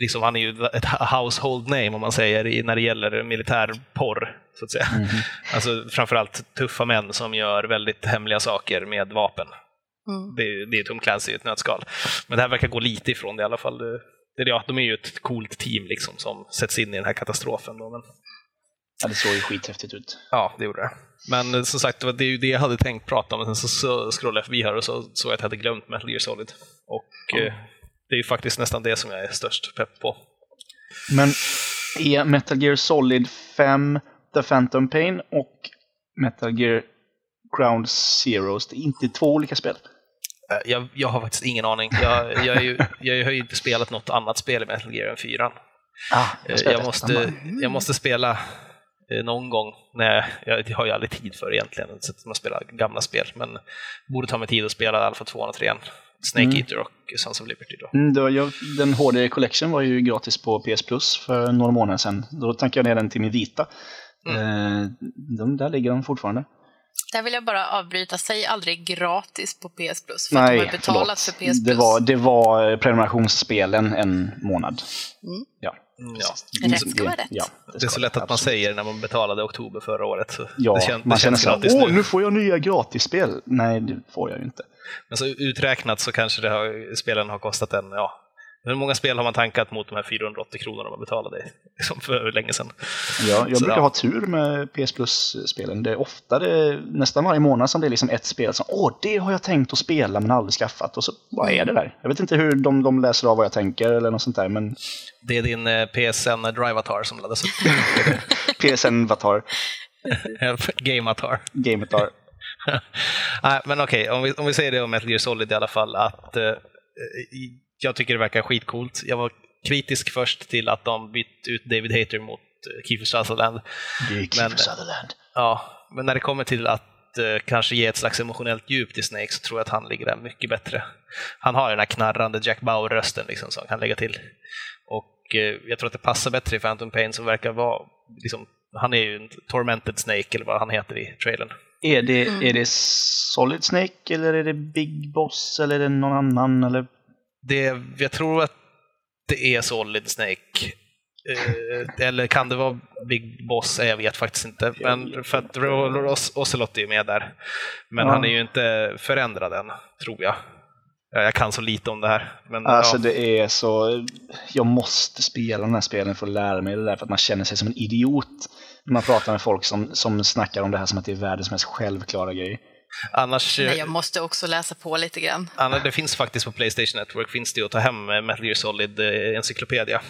liksom, han är ju ett household name om man säger när det gäller militärporr. Så att säga. Mhm. [LAUGHS] Alltså framförallt tuffa män som gör väldigt hemliga saker med vapen. Mm. Det, är- det är Tom Clancy i ett nötskal. Men det här verkar gå lite ifrån det i alla fall. Det, det, ja, de är ju ett coolt team liksom, som sätts in i den här katastrofen. Då, men, Ja, det såg ju skithäftigt ut. Ja, det gjorde det. Men eh, som sagt, det var det är ju det jag hade tänkt prata om, men sen så, scrollade jag förbi här och så såg jag att jag hade glömt Metal Gear Solid. Och eh, det är ju faktiskt nästan det som jag är störst pepp på. Men är Metal Gear Solid 5 The Phantom Pain och Metal Gear Ground Zeroes, det är inte två olika spel? Eh, Jag, jag har faktiskt ingen aning. Jag, jag, är ju, jag har ju inte spelat något annat spel i Metal Gear än 4. Ah, spelar Jag ettan måste, jag måste spela någon gång. Nej, jag [LAUGHS] har ju aldrig tid för egentligen, så att man spelar gamla spel. Men borde ta mig tid att spela Alpha 2 och 3 Snake Mm. Eater och Sons of Liberty. Då. Mm, det var, jag, den HD Collection var ju gratis på PS Plus för några månader sedan. Då tankade jag ner den till min vita. Mm. Eh, de, där ligger de fortfarande. Där vill jag bara avbryta, säg aldrig gratis på PS Plus. För att de Nej, har betalat förlåt. för PS Plus. Det var, det var prenumerationsspelen en månad. Mm. Ja. Mm, ja. Rätt ska vara rätt. Ja, Det är ska så lätt att man absolut. säger när man betalade i oktober förra året. Så Ja, det kän- det man känner gratis åh nu. nu får jag nya gratisspel. Nej, det får jag ju inte. Men så uträknat så kanske det har, spelen har kostat en, ja, hur många spel har man tankat mot de här 480 kronorna man betalade liksom för länge sedan? Jag, jag Så, brukar ja. ha tur med PS Plus-spelen. Det är ofta, det, nästan varje månad som det är liksom ett spel som åh, det har jag tänkt att spela men aldrig skaffat. Och så vad är det där? Jag vet inte hur de, de läser av vad jag tänker eller något sånt där, men Det är din eh, PSN Drivatar som laddas [LAUGHS] upp. PSN [LAUGHS] Vatar, Gameatar. Gameatar. [LAUGHS] Nej, men okej, om, vi, om vi säger det om Metal Gear Solid i alla fall, att eh, jag tycker det verkar skitcoolt. Jag var kritisk först till att de bytt ut David Hayter mot eh, Kiefer Sutherland. Det är Men- Sutherland. Ja, men när det kommer till att eh, kanske ge ett slags emotionellt djup till Snake så tror jag att han ligger där mycket bättre. Han har ju den här knarrande Jack Bauer-rösten liksom, som han kan lägga till. Och eh, jag tror att det passar bättre i Phantom Pain som verkar vara, liksom, han är ju en tormented Snake eller vad han heter i trailern. Är det, är det Solid Snake eller är det Big Boss eller är det någon annan? Eller? Det, jag tror att det är Solid Snake. Eh, eller kan det vara Big Boss? Jag vet faktiskt inte. Men för att Ocelot är med där. Men Ja. han är ju inte förändrad än, tror jag. Ja, Jag kan så lite om det här. Men, Alltså ja. det är så, jag måste spela den här spelen för att lära mig det där för att man känner sig som en idiot när man pratar med folk som, som snackar om det här som att det är världens mest självklara grej. Annars, Nej, jag måste också läsa på lite grann. annars, det finns faktiskt på Playstation Network finns det att ta hem eh, Metal Gear Solid eh, Encyclopedia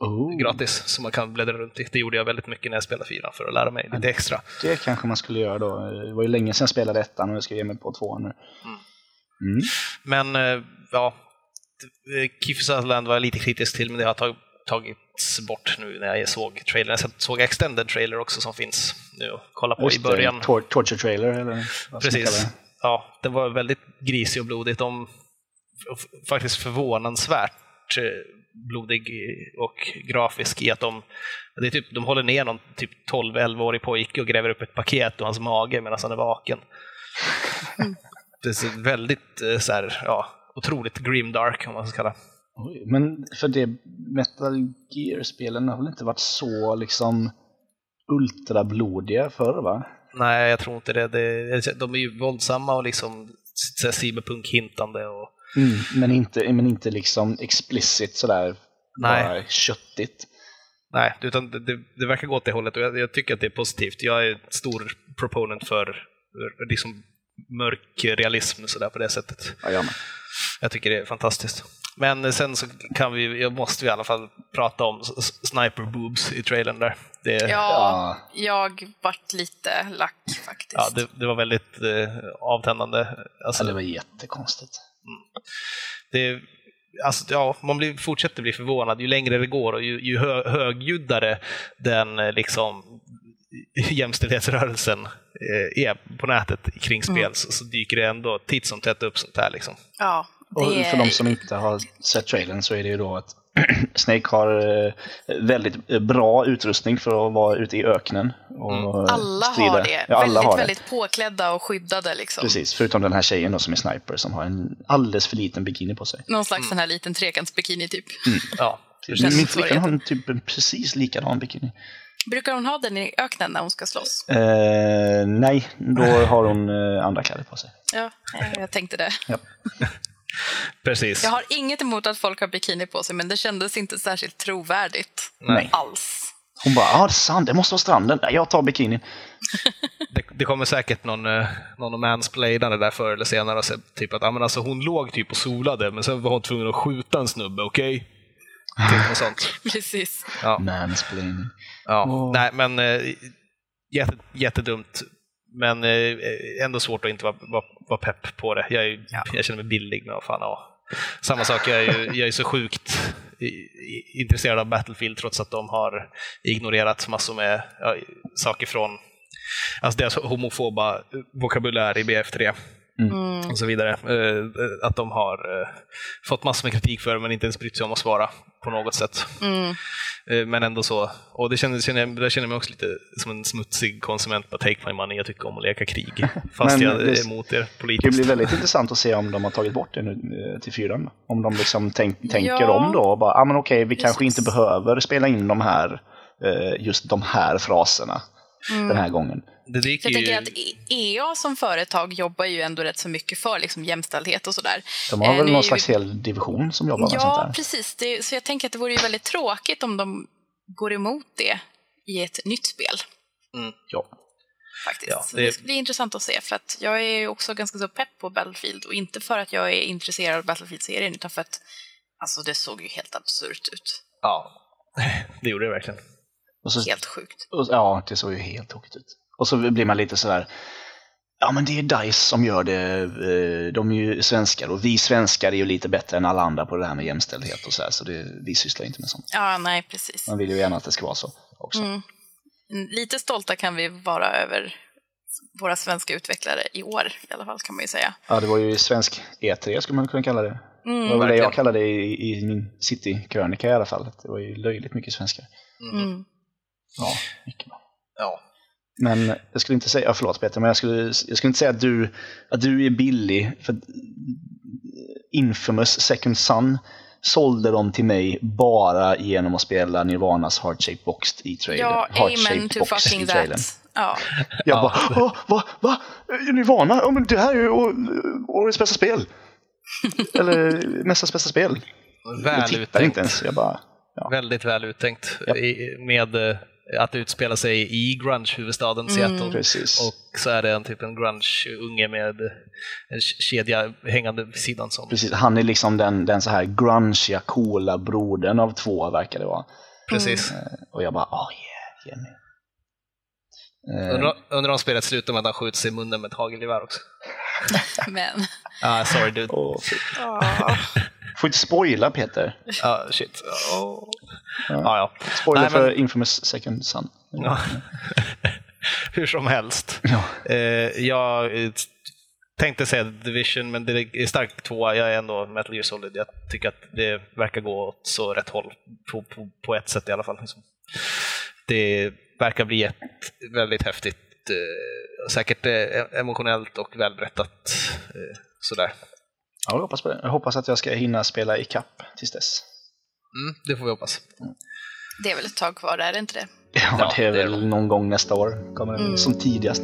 Oh. gratis som man kan bläddra runt i. Det gjorde jag väldigt mycket när jag spelade fyran för att lära mig lite extra. Det kanske man skulle göra då. Det var ju länge sedan jag spelade ettan och jag ska ge mig på tvåan nu. Mm. Men eh, ja, eh, Kiefer Sutherland var jag lite kritisk till, men det har tag, tagits bort nu när jag såg trailern. Jag såg extended trailer också som finns nu att kolla på i Just det, början. Tor torture trailer eller vad Precis. det? Ja, det var väldigt grisig och. De, f- faktiskt förvånansvärt eh, blodig och grafisk i att de, det är typ, de håller ner någon typ 12-11-årig pojke och gräver upp ett paket ur hans mage medan han är vaken. Det är väldigt eh, så här, ja, otroligt grimdark om man ska kalla Oj, men för det Metal Gear-spelen har väl inte varit så liksom ultrablodiga förr va? Nej, jag tror inte det. det. De är ju våldsamma och liksom cyberpunk-hintande. Och, Mm, men, inte, men inte liksom explicit sådär Nej. bara köttigt. nej, utan det, det, det verkar gå åt det hållet och jag, jag tycker att det är positivt. Jag är stor proponent för liksom mörk realism så där på det sättet. Ja, jag. Jag tycker det är fantastiskt. Men sen så kan vi, jag måste vi i alla fall prata om sniper boobs i trailern där. Det, Ja, Ja. jag vart lite lack faktiskt. ja, det, det var väldigt eh, avtändande. Alltså, Ja, det var jättekonstigt. det, alltså, ja, man blir, fortsätter bli förvånad ju längre det går och ju, ju hö, högljuddare den eh, liksom, jämställdhetsrörelsen eh, är på nätet kring spel Mm. så, så dyker det ändå titt som tätt upp sånt här. Liksom. Ja, Och det för de som inte har sett trailern så är det ju då ett [CLEARS THROAT] Snake har eh, väldigt eh, bra utrustning för att vara ute i öknen. Och Mm. eh, Alla strida. har det. Ja, alla väldigt, har det. väldigt påklädda och skyddade. Liksom. Precis, förutom den här tjejen då, som är sniper som har en alldeles för liten bikini på sig. Någon slags sån här liten trekantsbikini typ. [LAUGHS] Ja, känns Min som flicka har en typ en precis likadan bikini. Brukar hon ha den i öknen när hon ska slåss? Eh, nej, då [LAUGHS] har hon andra kläder på sig. Ja, jag tänkte det. Ja. [LAUGHS] precis. Jag har inget emot att folk har bikini på sig, men det kändes inte särskilt trovärdigt Nej. alls. Hon bara, ja ah, det är sant, det måste vara stranden. Nej, jag tar bikinin. [LAUGHS] Det, det kommer säkert någon, eh, någon mansplainare där förr eller senare och typ att ah, men alltså, hon låg typ och solade, men sen var hon tvungen att skjuta en snubbe, okej? Typ något sånt. [LAUGHS] Precis. Ja. Mansplaining. Ja. Åh. Nej, men eh, jätte, jättedumt. Men eh, ändå svårt att inte vara, vara, vara pepp på det. Jag, är, jag känner mig billig, men vad fan, ja. Samma sak, jag är, jag är så sjukt intresserad av Battlefield trots att de har ignorerat massor med ja, saker från alltså deras homofoba vokabulär i BF3 Mm. och så vidare. Eh, att de har eh, fått massor med kritik för det men inte ens brytt sig om att svara på något sätt. Mm. Eh, Men ändå så. Och det känner, känner, jag- där känner jag mig också lite som en smutsig konsument på Take My Money. Jag tycker om att leka krig. [LAUGHS] Fast Men jag det- är emot er Det politiskt. bli väldigt intressant att se om de har tagit bort det nu till fyran. Om de liksom tänk, tänker Ja. om då och bara, ah, men okej, vi kanske inte behöver spela in de här, just de här fraserna den här gången. Det Så jag tänker ju... att E- EA som företag jobbar ju ändå rätt så mycket för liksom, jämställdhet och sådär. De har Eh, väl är någon ju- slags hel division som jobbar med sånt Ja, där. precis. Det, så jag tänker att det vore ju väldigt tråkigt om de går emot det i ett nytt spel. Ja. Faktiskt. Ja, det- det ska bli intressant att se, för att jag är ju också ganska så pepp på Battlefield och inte för att jag är intresserad av Battlefield-serien utan för att alltså, det såg ju helt absurt ut. Ja, [LAUGHS] det gjorde det verkligen. Så, Helt sjukt. och, ja, det såg ju helt tokigt ut. Och så blir man lite sådär, ja men det är DICE som gör det, eh, de är ju svenskar och vi svenskar är ju lite bättre än alla andra på det här med jämställdhet och så här, så det, vi sysslar inte med sånt. Ja, nej, precis. Man vill ju gärna att det ska vara så också. Mm. Lite stolta kan vi vara över våra svenska utvecklare i år i alla fall, kan man ju säga. Ja, det var ju svensk E3 skulle man kunna kalla det. Mm. det var det jag kallade det i, i min City-krönika i alla fall. Det var ju löjligt mycket svenskar. Mm. Ja, mycket bra. Ja. Men jag skulle inte säga, ja, förlåt Peter, men jag skulle, jag skulle inte säga att du, att du är billig. För Infamous Second Son sålde dem till mig bara genom att spela Nirvanas Heart Shaped Box i trailern. Ja, amen to Box fucking that. Ja. Jag bara, Åh, va, va? Nirvana? Ja, men det här är ju årets bästa spel. [LAUGHS] Eller mästars bästa spel. Jag Väl tittar uttänkt. inte ens. Jag bara, ja. Väldigt väl uttänkt. Ja. I, med att utspela sig i grunge-huvudstaden Seattle. Precis. Och så är det en typ en grunge-unge med en kedja hängande vid sidan som... Precis, han är liksom den, den så här grungeiga, coola brodern av två, verkar det vara. Precis. Och jag bara, oh yeah, mig. Eh, Undrar om spelet slutar med att han skjuter sig i munnen med ett hagelgevär också. [LAUGHS] Men, Ah, sorry dude. fy. Får inte spoila Peter. Ah, shit. Oh. Ah, ja. Spoiler Nej, men- för Infamous Second Son. Ja. [LAUGHS] Hur som helst. Ja. Eh, jag eh, tänkte säga Division, men det är starkt tvåa. Jag är ändå Metal Gear Solid. Jag tycker att det verkar gå åt så rätt håll, på, på, på ett sätt i alla fall. Liksom. Det verkar bli ett väldigt häftigt, eh, säkert eh, emotionellt och välberättat. Eh, sådär. Ja, jag hoppas på det. Jag hoppas att jag ska hinna spela i kapp tills dess. Mm, det får vi hoppas. det är väl ett tag kvar, är det inte det? [LAUGHS] Ja, Ja, det är det är väl någon gång nästa år. Kommer det som tidigast.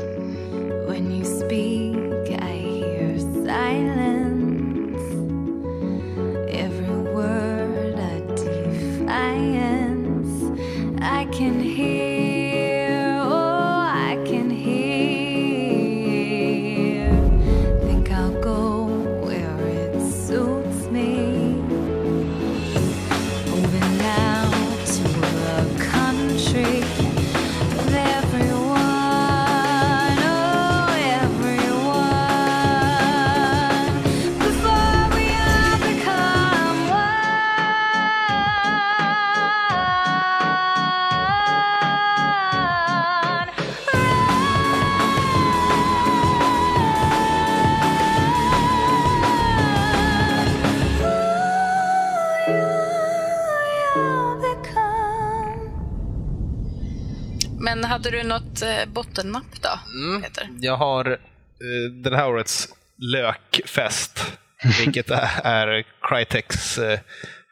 Men hade du något eh, bottennapp då, Mm. Peter? Jag har eh, den här årets lökfest, [LAUGHS] vilket är, är Crytex eh,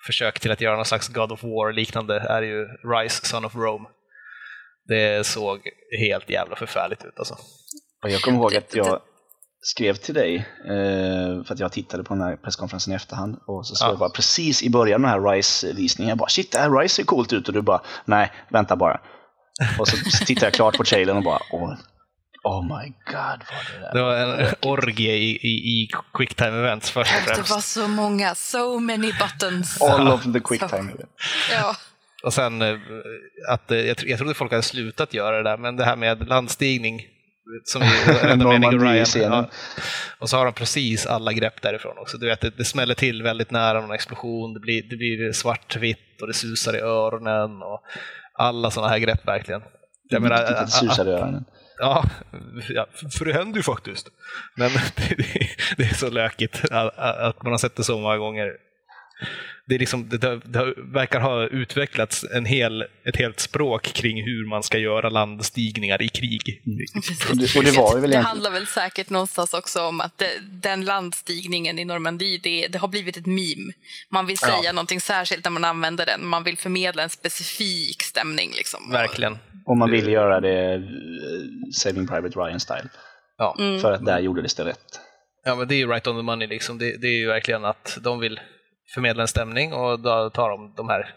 försök till att göra någon slags God of War-liknande, är ju Rise, Son of Rome. Det såg helt jävla förfärligt ut alltså. Och jag kommer ihåg att jag skrev till dig, eh, för att jag tittade på den här presskonferensen i efterhand, och så såg Ja. jag bara precis i början av den här Rise-visningen, jag bara shit, det här Rise ser coolt ut, och du bara nej, vänta bara. Och så tittade jag klart på trailern och bara oh, oh my god, vad det där Det var en orgie i, i, i quicktime events först och Det främst. var så många, so many buttons. [LAUGHS] All of the quick time. Ja. Och sen eh, att eh, jag, tro- jag trodde folk hade slutat göra det där, men det här med landstigning som [LAUGHS] är Normandie-scenen. ja. Och så har de precis alla grepp därifrån också. Du vet, det, det smäller till väldigt nära någon explosion, det blir, det blir svartvitt och det susar i öronen och alla sådana här grepp verkligen. Jag menar, att i öronen. Ja, ja, för det händer ju faktiskt. Men det, [LAUGHS] det, det är så lökigt att, att man har sett det så många gånger. Det, är liksom, det, det, verkar ha utvecklats en hel, ett helt språk kring hur man ska göra landstigningar i krig. Och det, och det var väl det handlar väl säkert någonstans också om att det, den landstigningen i Normandie, det, det har blivit ett meme. Man vill säga Ja. någonting särskilt när man använder den. Man vill förmedla en specifik stämning. Liksom. Verkligen. Om man vill göra det eh, Saving Private Ryan-style. Ja. För att där gjordes det rätt. ja, men det är ju right on the money. Liksom. Det, det är ju verkligen att de vill förmedla en stämning och då tar de de här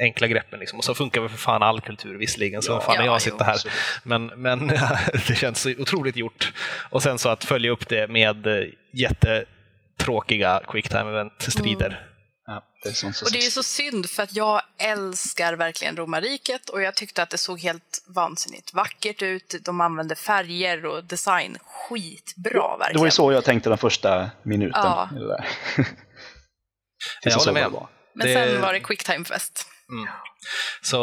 enkla greppen. Liksom. Och så funkar väl för fan all kultur visserligen, så fan Ja, jag sitter här. Men, men [LAUGHS] det känns så otroligt gjort. Och sen så att följa upp det med eh, jättetråkiga quicktime event-strider. Ja, det Och det är ju så synd för att jag älskar verkligen romarriket och jag tyckte att det såg helt vansinnigt vackert ut. De använde färger och design skitbra verkligen. Det var ju så jag tänkte den första minuten. Ja. [LAUGHS] Jag håller med. var. Men det- sen var det quicktime-fest. Så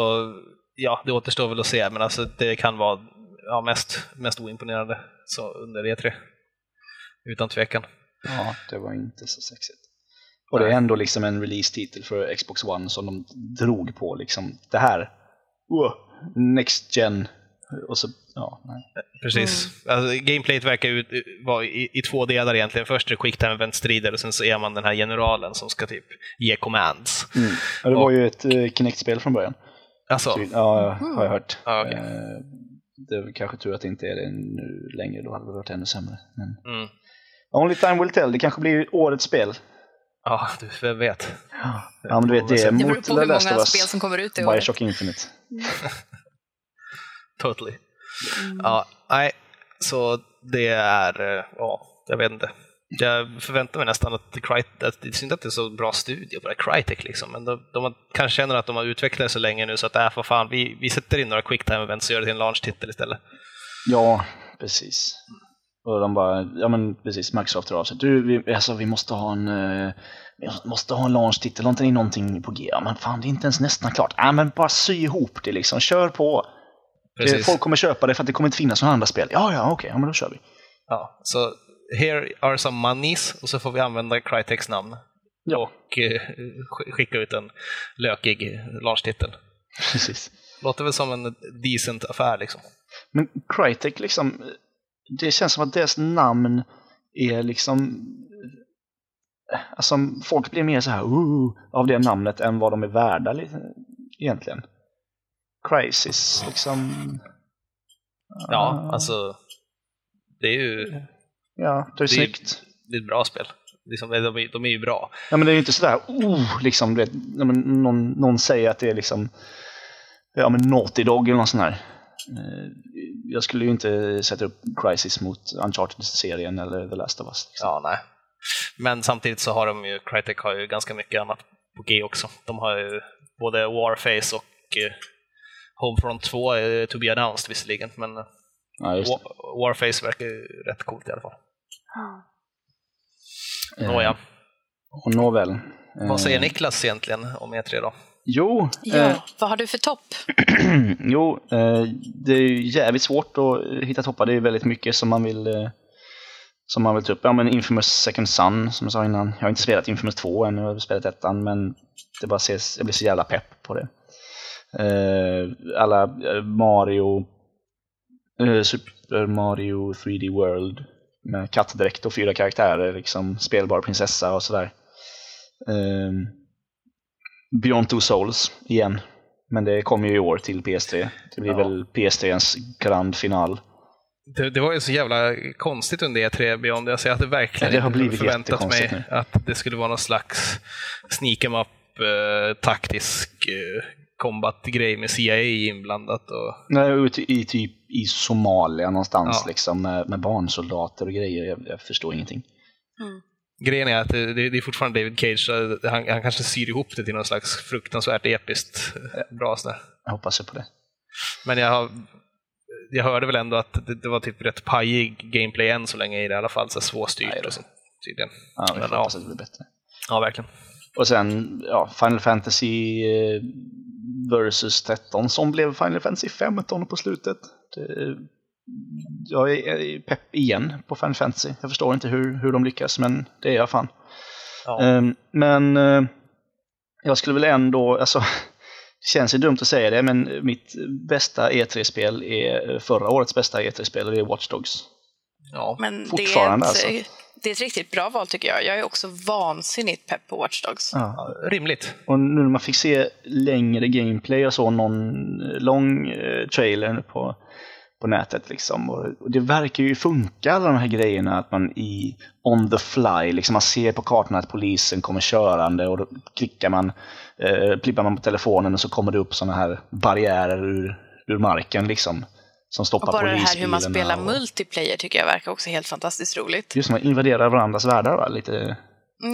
ja, det återstår väl att se, men alltså, det kan vara ja, mest, mest oimponerande så under E3. Utan tvekan. Ja, det var inte så sexigt. Och det är ändå liksom en release-titel för Xbox One som de drog på liksom. Det här, uh, Next Gen. Och så, ja, nej. Precis. Alltså, gameplayet verkar ju vara i, i två delar egentligen. Först är det quicktime event-strider och sen så är man den här generalen som ska typ ge commands. Mm. Ja, det var ju ett uh, Kinect-spel från början. Alltså, Så, ja, har jag hört. Ja, okej. Eh, det är kanske tur att det inte är det nu längre, då hade det varit ännu sämre. Men... mm. Only time will tell, det kanske blir årets spel. ja, du, vem vet. Ja, men du vet, det är Det beror mot på hur många spel som kommer ut i år. Bioshock Infinite. Totally. Ja, nej, så det är, eh, ja, jag vet inte. Jag förväntar mig nästan att, Crytek, att det är synd att det är så bra studio på Crytek liksom, men de, de har, kanske känner att de har utvecklat det så länge nu så att äh, för fan, vi, vi sätter in några quicktime events och gör det till en launch-titel istället. Ja, precis. Och de bara, ja men precis, Microsoft hör av sig. Du, vi, alltså, vi måste ha en, eh, vi måste ha en launch-titel, har inte ni någonting på G? Ja men fan, det är inte ens nästan klart. Ja men bara sy ihop det liksom, kör på. Det, Precis. folk kommer köpa det för att det kommer inte finnas några andra spel. Ja, ja, okej, ja men då kör vi. Ja, så here are some monies och så får vi använda Crytek's namn Ja. och eh, sk- skicka ut en lökig launch-titel. Precis. Låter väl som en decent affär liksom. Men Crytek liksom, det känns som att deras namn är liksom, alltså folk blir mer så här uh, av det namnet än vad de är värda li- egentligen. Crisis, liksom. Ja, alltså det är ju Ja, det är snyggt. det är ett bra spel. Liksom, de, är, de är ju bra. Ja, men det är ju inte sådär, oh, liksom, vet, någon, någon säger att det är liksom, ja men Naughty Dog eller någon sån här. Eh, Jag skulle ju inte sätta upp Crisis mot Uncharted-serien eller The Last of Us. Liksom. Ja, nej. Men samtidigt så har de ju, Crytek har ju ganska mycket annat på G också. De har ju både Warface och eh, Homefront 2 är to be announced visserligen, men Ja, just det. Wa- Warface verkar ju rätt coolt i alla fall. Eh, Nåja, Och nåväl. Eh, vad säger Niklas egentligen om E3 då? Jo, Ja, eh, vad har du för topp? [CLEARS THROAT] jo eh, det är ju jävligt svårt att hitta toppar. Det är väldigt mycket som man vill eh, som man vill ta upp. Ja, men Infamous Second Son, som jag sa innan. Jag har inte spelat Infamous 2 än, jag har spelat ettan, men det bara ses, jag blir så jävla pepp på det. Eh, alla eh, Mario, eh, Super Mario 3D World med kattdräkt och fyra karaktärer, liksom spelbar prinsessa och sådär. Eh, Beyond Two Souls igen, men det kommer ju i år till PS3. Det blir Ja. väl PS3s grand final. Det, det var ju så jävla konstigt under E3 Beyond. Alltså jag hade verkligen Ja, inte förväntat mig att det skulle vara någon slags sneak em up, eh, taktisk eh, combat-grej med CIA inblandat. Och, Nej, ute i typ i Somalia någonstans Ja. liksom med, med barnsoldater och grejer. Jag, jag förstår ingenting. grejen är att det, det, är fortfarande David Cage, så han, han kanske syr ihop det till någon slags fruktansvärt episkt eh, bra sådär. Jag hoppas på det. Men jag, har, jag hörde väl ändå att det, det var typ rätt pajig gameplay än så länge i det i alla fall, så svårstyrt och så tydligen. Ja, vi Men får ja. hoppas att det blir bättre. Ja, verkligen. Och sen ja, Final Fantasy eh, versus 13 som blev Final Fantasy 15 på slutet. Det, jag är, pepp igen på Final Fantasy. Jag förstår inte hur, hur de lyckas, men det är jag fan. Ja. Ehm, men eh, jag skulle väl ändå, alltså, [LAUGHS] det känns ju dumt att säga det, men mitt bästa E3-spel är förra årets bästa E3-spel och det är Watch Dogs. Ja. Men det är, Fortfarande, ett, alltså. Det är ett riktigt bra val tycker jag. Jag är också vansinnigt pepp på Watch Dogs. Ja. Rimligt. Och nu när man fick se längre gameplay och så, någon eh, lång eh, trailer på, på nätet liksom. Och, och det verkar ju funka alla de här grejerna att man i on the fly, liksom man ser på kartan att polisen kommer körande och då klickar man, eh, plippar man på telefonen och så kommer det upp sådana här barriärer ur, ur marken liksom. Som stoppar Och bara det här hur man spelar och- multiplayer tycker jag verkar också helt fantastiskt roligt. Just man invaderar varandras världar va? Lite,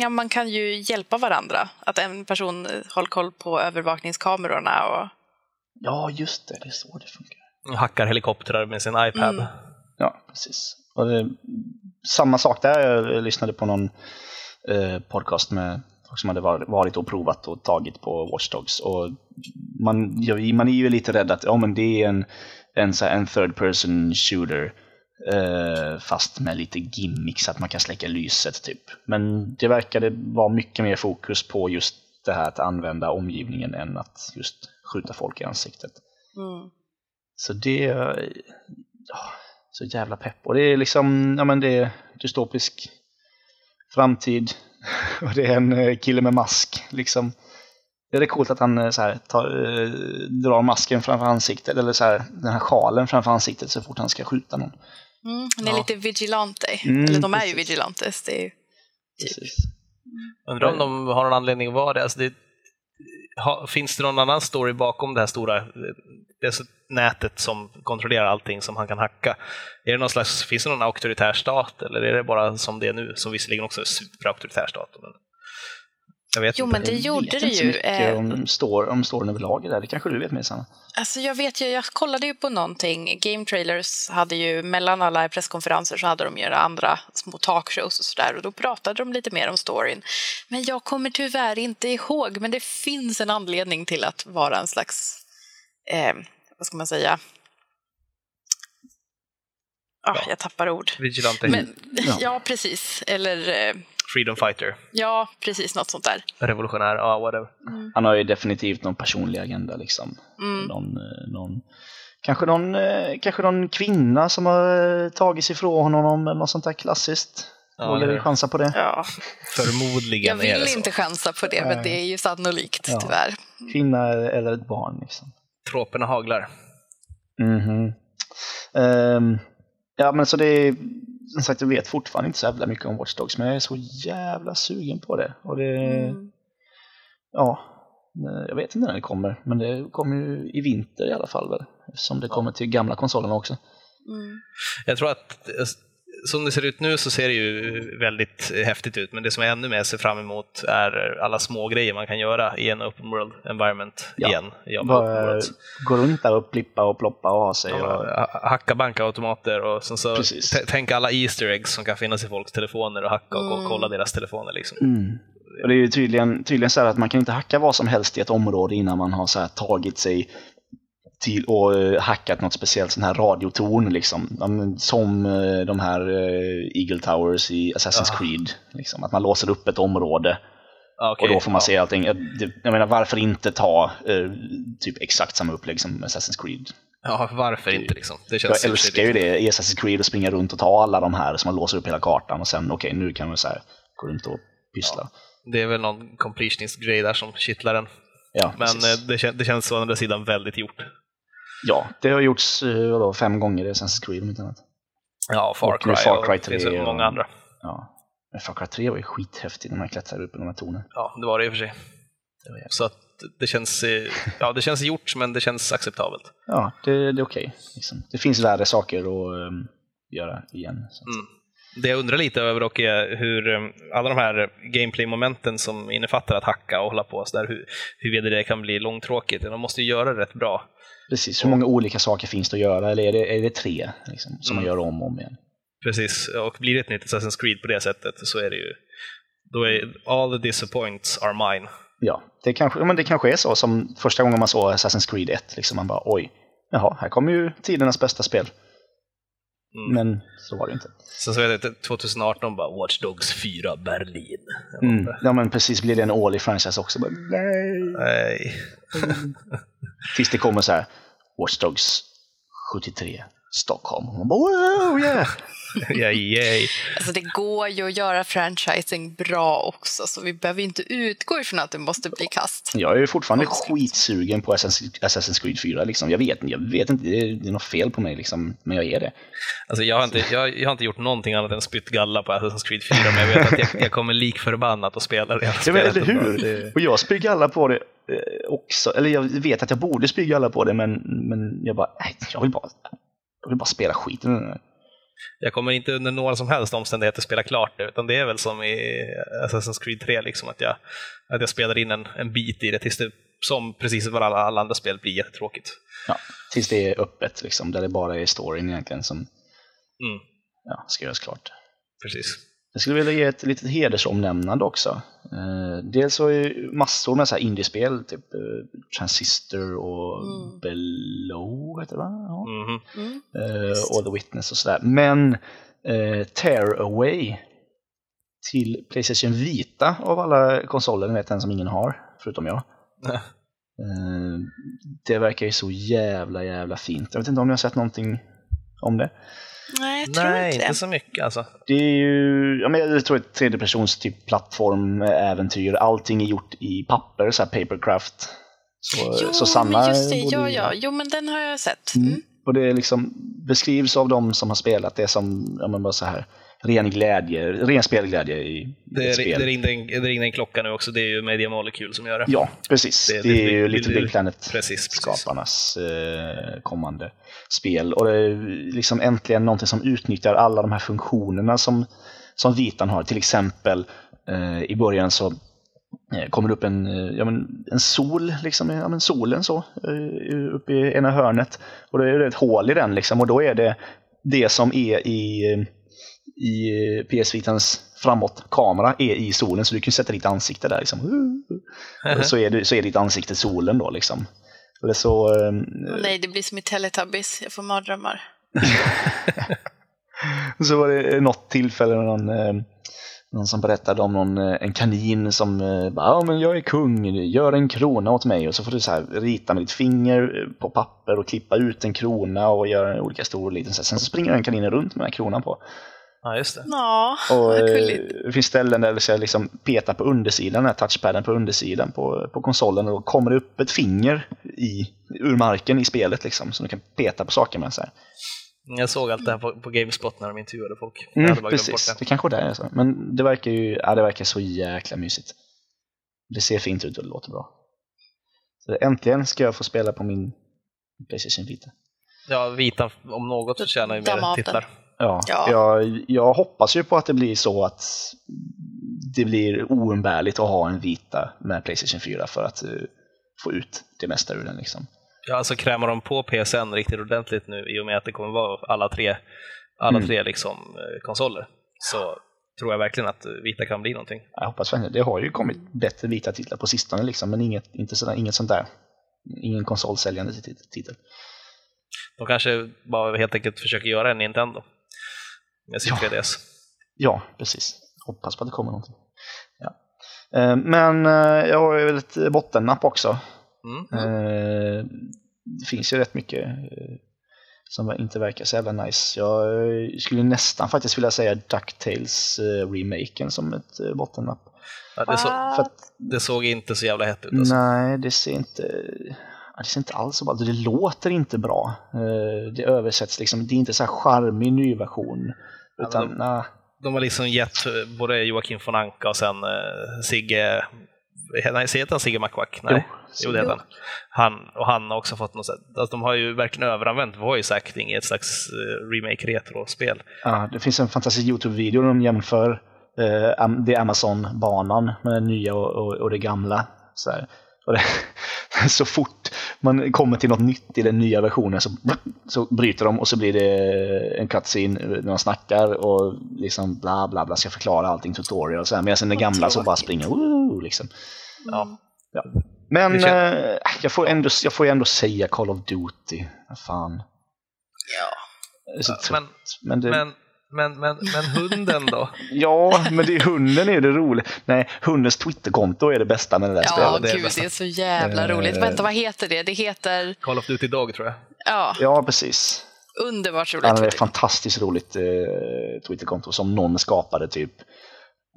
Ja, man kan ju hjälpa varandra. Att en person eh, håller koll på övervakningskamerorna och ja just det, det är så det funkar. Hackar helikoptrar med sin iPad. Mm. Ja, precis. Och det, samma sak där, jag lyssnade på någon eh, podcast med som hade var- varit och provat och tagit på Watch Dogs. Och man, man är ju lite rädd att ja, men det är en, en, så en third person shooter eh, fast med lite gimmicks, att man kan släcka lyset typ. Men det verkade vara mycket mer fokus på just det här att använda omgivningen än att just skjuta folk i ansiktet. mm. Så det ja, så jävla pepp. Och det är liksom, ja men det är dystopisk framtid. Och det är en eh, kille med mask liksom. Det är det coolt att han eh, så här, tar, eh, drar masken framför ansiktet, eller så här, den här sjalen framför ansiktet så fort han ska skjuta någon. Mm. Han är Ja. lite vigilante. Mm, Eller de är ju precis. vigilantes. Det är ju... Precis. Undrar om de har någon anledning att vara det. Alltså det ha, finns det någon annan story bakom det här stora det nätet som kontrollerar allting som han kan hacka? Är det någon slags, finns det någon auktoritär stat eller är det bara som det är nu, som visserligen också är superauktoritär stat? Men jag vet Jo, inte. men det Jag gjorde det ju. Eh, om, står, om storyn överlag är där. Det kanske du vet mer Sanna? Alltså jag vet ju, jag kollade ju på någonting. Game Trailers hade ju, mellan alla presskonferenser så hade de ju andra små talkshows och sådär och då pratade de lite mer om storyn. Men jag kommer tyvärr inte ihåg, men det finns en anledning till att vara en slags, eh, vad ska man säga? Ah, Jag tappar ord. Men, Ja. [LAUGHS] ja. precis. Eller, eh, freedom fighter, ja, precis, något sånt där. revolutionär, ja whatever. Han har ju definitivt någon personlig agenda liksom. Mm. Någon, eh, någon, kanske, någon, eh, kanske någon kvinna som har eh, tagits ifrån honom eller något sånt där klassiskt. Ja, Vågar vi chansa på det? Ja. Förmodligen Jag är det vill inte chansa på det, men det är ju sannolikt, Ja. tyvärr. Kvinna eller ett barn liksom. Troperna haglar. Mhm. Ehm, ja men så det är, som sagt jag vet fortfarande inte så jävla mycket om Watch Dogs men jag är så jävla sugen på det. Och det, Mm. ja, eh, jag vet inte när det kommer men det kommer ju i vinter i alla fall väl. Eftersom det kommer till gamla konsolerna också. Mm. Jag tror att som det ser ut nu så ser det ju väldigt häftigt ut, men det som jag ännu mer ser fram emot är alla små grejer man kan göra i en open world environment Ja. igen. Bara gå runt där och plippa och ploppa och ha sig. Och, Ja, hacka bankautomater och sen så tänk alla Easter eggs som kan finnas i folks telefoner och hacka och Mm. kolla deras telefoner. Liksom. Mm. Och det är ju tydligen, tydligen så här att man kan inte hacka vad som helst i ett område innan man har så här tagit sig till och eh, hackat något speciellt sån här radiotorn liksom. Ja, Som eh, de här eh, Eagle Towers i Assassin's Ja. Creed. Liksom. Att man låser upp ett område Ja, okej, och då får man ja. se allting. Jag, jag menar, varför inte ta typ exakt samma upplägg som Assassin's Creed? Ja, varför inte liksom? Det Jag känns älskar ju det i Assassin's Creed att springa runt och ta alla de här så man låser upp hela kartan och sen okej, nu kan man så här, gå runt och pyssla. Det är väl någon completionist-grej där som kittlar en. Ja, Men det, det känns å andra sidan väldigt gjort. Ja, det har gjorts eh, vadå, fem gånger i Assassin's Creed om inte annat. Ja, Far Och nu Cry, Far och Cry det finns 3 många andra. Ja. Men Far Cry 3 var ju skithäftigt när man klättrar upp i de här tornen. Ja, det var det i och för sig. Så att det känns, eh, ja, det känns gjort, men det känns acceptabelt. Ja, det, det är okej. Liksom. Det finns värre saker att ehm, göra igen. Så. att- Mm. Det jag undrar lite över dock är hur eh, alla de här gameplay-momenten som innefattar att hacka och hålla på så där, hur, huruvida det kan bli långtråkigt. De måste ju göra det rätt bra. Precis, hur många olika saker finns det att göra? Eller är det, är det tre liksom, som man Mm. gör om och om igen? Precis, och blir det ett nytt Assassin's Creed på det sättet så är det ju då är all the disappoints are mine. Ja, det kanske, men det kanske är så som första gången man såg Assassin's Creed 1. Liksom man bara oj, jaha, här kommer ju tidernas bästa spel. Mm. Men så var det inte. Sen så vet jag 2018 bara Watch Dogs 4 Berlin. Mm. Ja men precis, blir det en årlig franchise också? Bara, nej. Nej. [LAUGHS] Tills det kommer så här, Watch Dogs 73, Stockholm. Och man bara wow, yeah! [LAUGHS] ja, yay. Alltså det går ju att göra franchising bra också, så vi behöver ju inte utgå ifrån att det måste bli kast. Jag är ju fortfarande skitsugen på Assassin's Creed 4. Liksom. Jag, vet, jag vet inte, det är, det är något fel på mig, liksom, men jag är det. Alltså jag, har inte, jag, jag har inte gjort någonting annat än spytt galla på Assassin's Creed 4, men jag vet att jag, jag kommer lik förbannat att spela det. Ja, men, eller hur? Det- Och jag spyr alla på det eh, också. Eller jag vet att jag borde spy alla på det, men, men jag bara, nej, jag vill bara, jag vill bara spela skiten. Jag kommer inte under några som helst omständigheter spela klart det, utan det är väl som i Assassin's Creed 3, liksom, att, jag, att jag spelar in en, en bit i det tills det, som precis som alla, alla andra spel, blir jättetråkigt. Ja, tills det är öppet, liksom, där det bara är storyn egentligen som Mm, ja, ska göras klart. precis. Jag skulle vilja ge ett litet hedersomnämnande också. Eh, dels så är ju massor med så här indiespel, typ eh, Transistor och Mm. Below, heter det va? Ja. Mhm. Mm. eh, och The Witness och sådär. Men eh, Tear Away till Playstation Vita av alla konsoler, ni vet den som ingen har, förutom jag. Ja. Det verkar ju så jävla jävla fint. Jag vet inte om ni har sett någonting om det? Nej, jag tror Nej, inte inte det. så mycket alltså. Det är ju, ja, men jag tror ett tredjepersons typ plattform, eh, äventyr, allting är gjort i papper, så här papercraft. Så, Jo, så Sanna men just det, ja, ja. Jo, men den har jag sett. Mm. Mm. Och det är liksom, beskrivs av de som har spelat det som, ja men bara så här, ren glädje, ren spelglädje i Det, ett spel. det, ringde en, det ringde en klocka nu också, det är ju Media Molecule som gör det. Ja, precis. Det- Det, det- är ju Little Big Planet precis, precis. skaparnas eh, kommande spel. Och det är liksom äntligen någonting som utnyttjar alla de här funktionerna som, som Vitan har. Till exempel eh, i början så eh, kommer det upp en, eh, ja, men, en sol, liksom, ja, men solen så, eh, uppe i ena hörnet. Och då är det ett hål i den liksom, och då är det det som är i, i eh, PS Vitans framåt-kamera är i solen, så du kan sätta ditt ansikte där. Liksom. Så, är det, så är ditt ansikte solen då. Liksom. Eller så, eh, Åh, nej, det blir som i Teletubbies. Jag får mardrömmar. [LAUGHS] så var det något tillfälle när någon, eh, någon som berättade om någon, eh, en kanin som eh, bara, ja men jag är kung, gör en krona åt mig och så får du så här rita med ditt finger eh, på papper och klippa ut en krona och göra olika stor och liten. Sen så springer den kaninen runt med den här kronan på. Ja, just det. Ja, Och vad eh, det finns ställen där du ska liksom peta på undersidan, den här touchpaden på undersidan på, på konsolen och då kommer det upp ett finger i, ur marken i spelet liksom, så du kan peta på saker med. Så här. Jag såg allt det här på, på Gamespot när de intervjuade folk. jag Mm, precis, bort det kanske det är så. Men det verkar ju ja, det verkar så jäkla mysigt. Det ser fint ut och det låter bra. Så äntligen ska jag få spela på min Playstation Vita. det. Ja, Vita om något förtjänar ju mer titlar. Ja, Ja. Jag, jag hoppas ju på att det blir så att det blir oumbärligt att ha en Vita med Playstation 4 för att eh, få ut det mesta ur den. Liksom. Ja, alltså krämar de på PSN riktigt ordentligt nu i och med att det kommer vara alla tre, alla Mm. tre liksom, eh, konsoler så tror jag verkligen att eh, Vita kan bli någonting. Jag hoppas verkligen det. har ju kommit bättre vita titlar på sistone, liksom, men inget, inte sådär, inget sånt där. Ingen konsolsäljande tit- titel. De kanske bara helt enkelt försöker göra en Nintendo med sin Ja. 3DS. Ja, precis. Hoppas på att det kommer någonting. Ja. Eh, Men eh, jag har ju lite bottennapp också. Mm. Eh, Det finns ju rätt mycket som inte verkar så jävla nice. Jag skulle nästan faktiskt vilja säga DuckTales eh, remaken som ett bottennapp. Ja, det, så, För att, det såg inte så jävla hett ut. Alltså. nej, det ser inte det ser inte alls så bra ut. Det låter inte bra. Eh, Det översätts liksom, det är inte så här charmig ny version. Ja, Utan, men nej. De har liksom gett eh, både Joakim von Anka och sen eh, Sigge, nej, heter han Sigge McQuack? Nej, jo, det heter han. han. Och han har också fått något sätt, alltså, de har ju verkligen överanvänt voice acting i ett slags remake retro-spel. Ja, det finns en fantastisk Youtube-video där de jämför eh, det Amazon-banan med den nya och, och, och det gamla. Så, här. Och det, [LAUGHS] så fort man kommer till något nytt i den nya versionen så, så bryter de och så blir det en cutscene när de snackar och liksom bla bla bla ska förklara allting tutorial och så här. Medan den gamla så bara springer woo, liksom. Ja. Men Det kän- eh, jag, får ändå, jag får ju ändå säga Call of Duty. Fan. Är så. Men, Men det, men, men, men, men hunden då? [LAUGHS] Ja, men det är hunden är det roliga. Nej, hundens Twitterkonto är det bästa med det där Ja, spelet. det är gud, det är så jävla Eh. roligt. Vänta, vad heter det? Det heter... Call of Duty Dog tror jag. Ja, Ja, precis. underbart roligt. Han hade ett faktiskt. fantastiskt roligt eh, Twitterkonto som någon skapade typ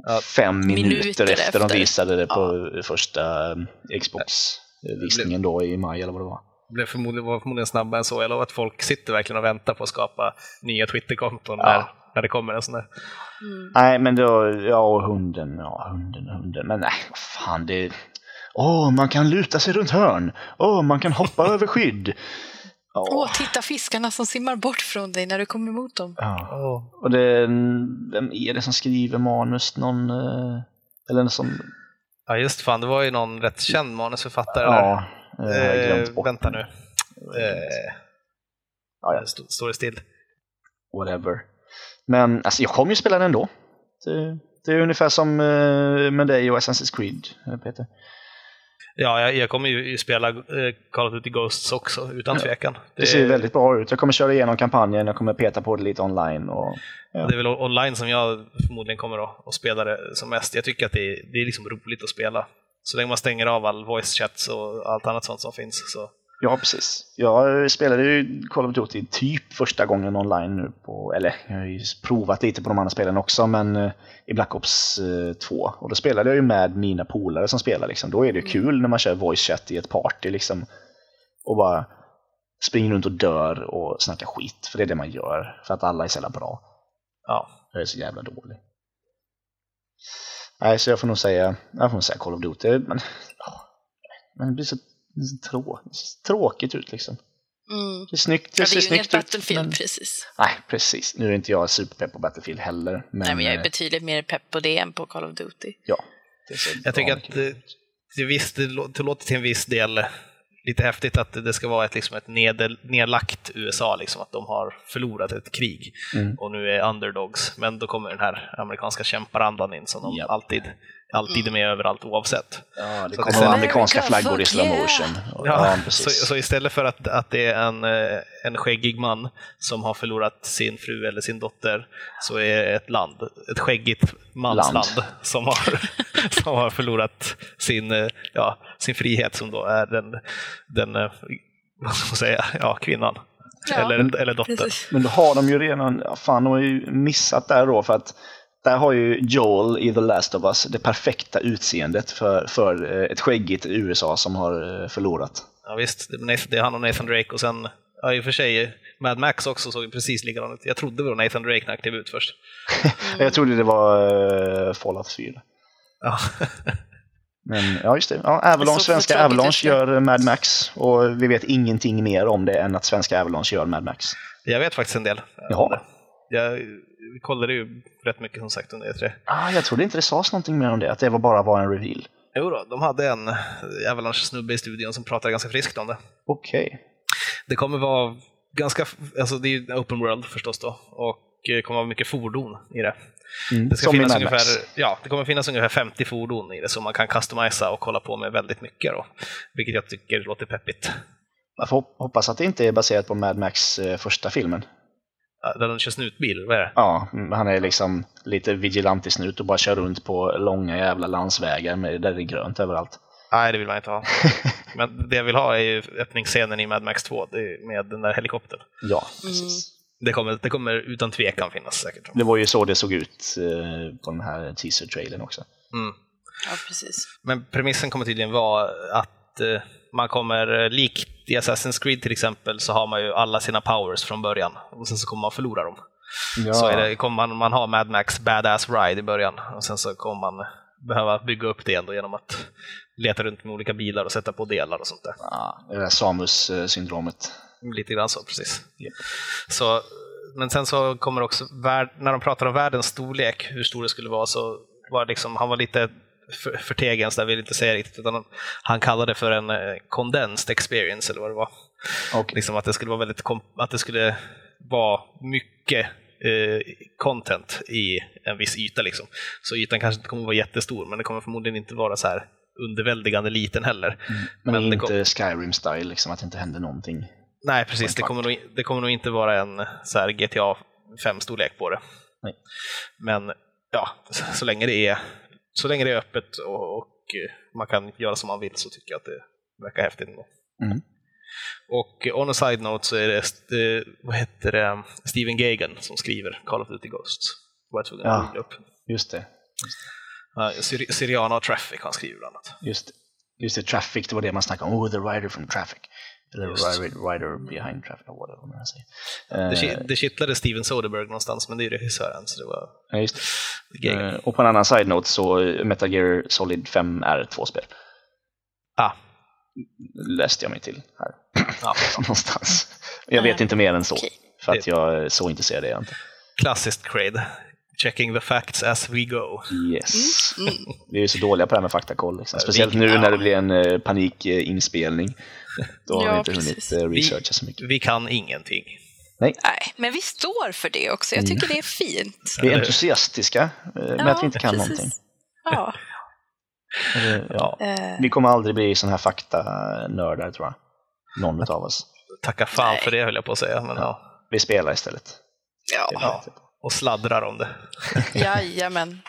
Ja, fem minuter, minuter efter, de efter. visade det på första eh, Xbox-visningen då i maj eller vad det var. blev förmodligen, var förmodligen snabbare än så. Jag lovar att folk sitter verkligen och väntar på att skapa nya Twitterkonton Ja. När, det kommer en sån där. Nej, men då, ja, och hunden, ja, hunden, hunden. Men nej, fan, det... Åh, man kan luta sig runt hörn. Åh, man kan hoppa [LAUGHS] över skydd. Åh, titta fiskarna som simmar bort från dig när du kommer emot dem. Ja. Och det, vem är det som skriver manus? Någon, eh, eller en som, Ja just fan, det var ju någon rätt känd manusförfattare där. ja, eh, jag har glömt Eh, bort. vänta nu. Eh, Eh, ja, ja, st- står det still? whatever. Men alltså, jag kommer ju spela den ändå. Det, det är ungefär som eh, med dig och Assassin's Creed, eh, Peter. Ja, jag, jag kommer ju spela eh, Call of Duty Ghosts också, utan tvekan. Det ser ju väldigt bra ut. Jag kommer köra igenom kampanjen, jag kommer peta på det lite online. Och, Det är väl online som jag förmodligen kommer att, att spela det som mest. Jag tycker att det är, det är liksom roligt att spela. Så länge man stänger av all voice chats och allt annat sånt som finns. Så. Ja, precis. Jag spelade ju Call of Duty typ första gången online nu på, eller jag har ju provat lite på de andra spelen också, men eh, i Black Ops eh, 2. Och då spelade jag ju med mina polare som spelar liksom. Då är det ju kul när man kör voice chat i ett party liksom. Och bara springer runt och dör och snackar skit. För det är det man gör. För att alla är så jävla bra. Ja. Jag är så jävla dålig. Nej, så jag får nog säga, jag får nog säga Call of Duty. Men, men det blir så, trå, tråkigt ut liksom. Mm. Det är snyggt, det Ja, det ser är ju inget ut. Battlefield men- precis. Nej, precis. Nu är inte jag superpepp på Battlefield heller. Men, Nej, men jag är eh, betydligt mer pepp på det än på Call of Duty. ja, det ser Jag tycker att det, det, visst, det, lå- det låter till en viss del lite häftigt att det ska vara ett, liksom ett nedel, nedlagt USA, liksom, att de har förlorat ett krig Mm. och nu är underdogs. Men då kommer den här amerikanska kämparandan in som de Japp. alltid, alltid är med överallt oavsett. Ja, det Så kommer istället- amerikanska flaggor i slow yeah. motion. Ja, så, precis. så istället för att, att det är en, eh, en skäggig man som har förlorat sin fru eller sin dotter, så är ett land, ett skäggigt mansland Land. [LAUGHS] som har, som har förlorat sin, eh, ja, sin frihet som då är den, den eh, vad ska man säga, ja, kvinnan. Ja, eller, eller dottern. Precis. Men då har de ju redan, ja, fan de har ju missat där då för att där har ju Joel i The Last of Us det perfekta utseendet för, för eh, ett skäggigt USA som har eh, förlorat. Ja, visst, det är han och Nathan Drake och sen, ja, i och för sig, Mad Max också såg precis likadan ut. Jag trodde det var Nathan Drake när han klev ut först. [LAUGHS] Jag trodde det var uh, Fallout 4. Ja. [LAUGHS] Men ja, just det. Ja, Avalanche, svenska Avalanche gör eh, Mad Max och vi vet ingenting mer om det än att svenska Avalanche gör Mad Max. Jag vet faktiskt en del. Jaha. Jag kollade ju rätt mycket som sagt under E3. Ah, jag trodde inte det sades någonting mer om det, att det var bara var en reveal. Jo då, de hade en Avalanche-snubbe i studion som pratade ganska friskt om det. Okej. Det kommer vara ganska, alltså det är ju open world förstås då, och det kommer vara mycket fordon i det. Mm. Det, ska finnas ungefär, ja, det kommer finnas ungefär 50 fordon i det som man kan customisa och kolla på med väldigt mycket då, vilket jag tycker låter peppigt. Jag får hop- hoppas att det inte är baserat på Mad Max eh, första filmen. Där de kör snutbil, vad är det? Ja, mm, han är liksom lite vigilantisnut och bara kör runt på långa jävla landsvägar med, där det är grönt överallt. Nej, det vill man inte ha. [LAUGHS] Men det jag vill ha är ju öppningsscenen i Mad Max 2 det är med den där helikoptern. Ja, precis. Det kommer, det kommer utan tvekan finnas säkert. Det var ju så det såg ut eh, på den här teaser-trailern också. Mm. Ja, precis. Men premissen kommer tydligen vara att eh, man kommer, eh, likt i Assassin's Creed till exempel, så har man ju alla sina powers från början och sen så kommer man förlora dem. Ja, Så det, kommer man, man ha Mad Max Badass Ride i början och sen så kommer man behöva bygga upp det ändå genom att leta runt med olika bilar och sätta på delar och sånt där. ja, det där Samus-syndromet. Lite grann så, precis. Japp. Så, men sen så kommer också, när de pratar om världens storlek, hur stor det skulle vara, så var liksom, han var lite för- förtegen, så jag vill inte säga riktigt, utan han, kallade det för en eh, condensed experience, eller vad det var. Och, Liksom att det skulle vara väldigt, att det skulle vara mycket eh, content i en viss yta. Liksom. Så ytan kanske inte kommer vara jättestor, men det kommer förmodligen inte vara så här underväldigande liten heller. men, men det inte kom- Skyrim-style, liksom, att det inte händer någonting. Nej, precis. Det kommer, nog, det kommer nog inte vara en så här GTA 5-storlek på det. Nej. Men ja, så, så länge det är så länge det är öppet och, och eh, man kan göra som man vill så tycker jag att det verkar häftigt. Mm. Och on a side note så är det, eh, vad heter det, Steven Gagan som skriver Call of Duty Ghosts. Var jag tvungen Ja. att upp. Just det. Ja, Syri- Syriana och Traffic han skrivit bland annat. Just det. Just det, Traffic, det var det man snackade om. Oh, the rider from Traffic. Eller rider, behind Traffic, eller whatever man säger. Det, Eh, det kittlade Steven Soderbergh någonstans, men det är ju regissören, så det var ja, just det. Eh, och på en annan side-note så eh, Metal Gear Solid 5 är två spel. Ah, Läste jag mig till här. ja. [LAUGHS] Någonstans. Jag vet inte mer än så. Okej. För att jag är så intresserad är jag inte. Klassiskt Craid. Checking the facts as we go. Yes. Mm. Vi är ju så dåliga på det här med faktakoll. Liksom. Speciellt nu när det blir en panikinspelning. Då har vi Ja, inte hunnit precis. eh, researcha så mycket. Vi kan ingenting. Nej, men vi står för det också. Jag tycker det är fint. Vi är entusiastiska eh, med att vi inte kan precis. någonting. Ja. Eh, Ja. Eh, Vi kommer aldrig bli sådana här faktanördar tror jag. Någon av oss. Tacka fan Nej. för det höll jag på att säga. Men, ja. Vi spelar istället. ja. Ja. Och sladdrar om det. [LAUGHS] Jajamän.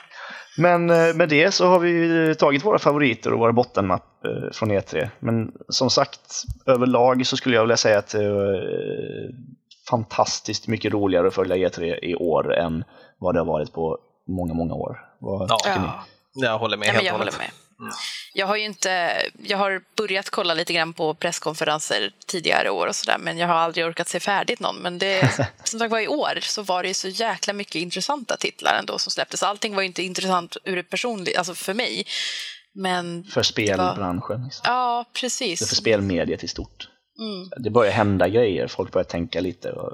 Men eh, med det så har vi tagit våra favoriter och våra bottenmapp eh, från E3. Men som sagt, överlag så skulle jag vilja säga att det är eh, fantastiskt mycket roligare att följa E3 i år än vad det har varit på många, många år. Vad Ja. tycker ni? Ja. Jag håller med Nej, helt jag håller hållet. Jag har ju inte, jag har börjat kolla lite grann på presskonferenser tidigare år och sådär, men jag har aldrig orkat se färdigt någon. Men det, [LAUGHS] som sagt var i år så var det så jäkla mycket intressanta titlar ändå som släpptes. Allting var inte intressant ur ett personligt, alltså för mig. Men För spelbranschen. Liksom. ja, precis. för spelmediet i stort. Mm, Det börjar hända grejer, folk börjar tänka lite. Och,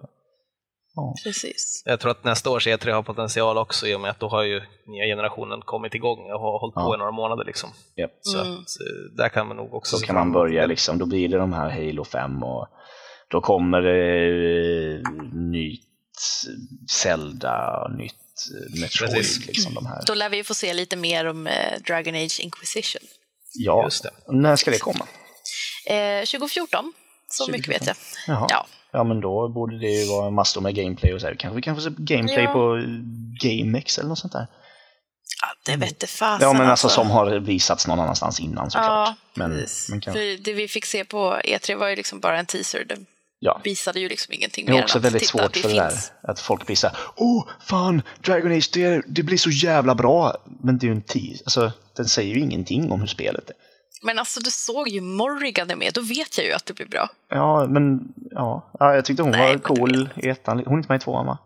ja. precis. Jag tror att nästa års E3 har potential också i och med att då har ju nya generationen kommit igång och har hållit på Ja. i några månader. Liksom. Japp. Så Mm. att, eh, där kan man nog också Så se kan man börja liksom, då blir det de här Halo 5 och då kommer det eh, nytt Zelda, nytt eh, Metroid, Precis. liksom de här. Då lär vi få se lite mer om eh, Dragon Age Inquisition. Ja, Just det. när ska det komma? Eh, 2014, så mycket vet jag. Jaha. Ja. Ja, men då borde det ju vara massor med gameplay och så här. Kanske vi kan få se gameplay Ja. på GameX eller något sånt där. Ja, det vette fasen Ja, men alltså som har visats någon annanstans innan såklart. Ja, men, precis. men kan, För det vi fick se på E3 var ju liksom bara en teaser. Det ja. visade ju liksom ingenting Det mer är också väldigt titta, svårt det för det där. finns. Att folk blir såhär, åh fan, Dragon Age, det, det blir så jävla bra. Men det är ju en tease, alltså den säger ju ingenting om hur spelet är. Men alltså du såg ju Morrigan är med, då vet jag ju att det blir bra. Ja, men ja, ja jag tyckte hon Nej, var cool i ettan. Hon är inte med i tvåan va?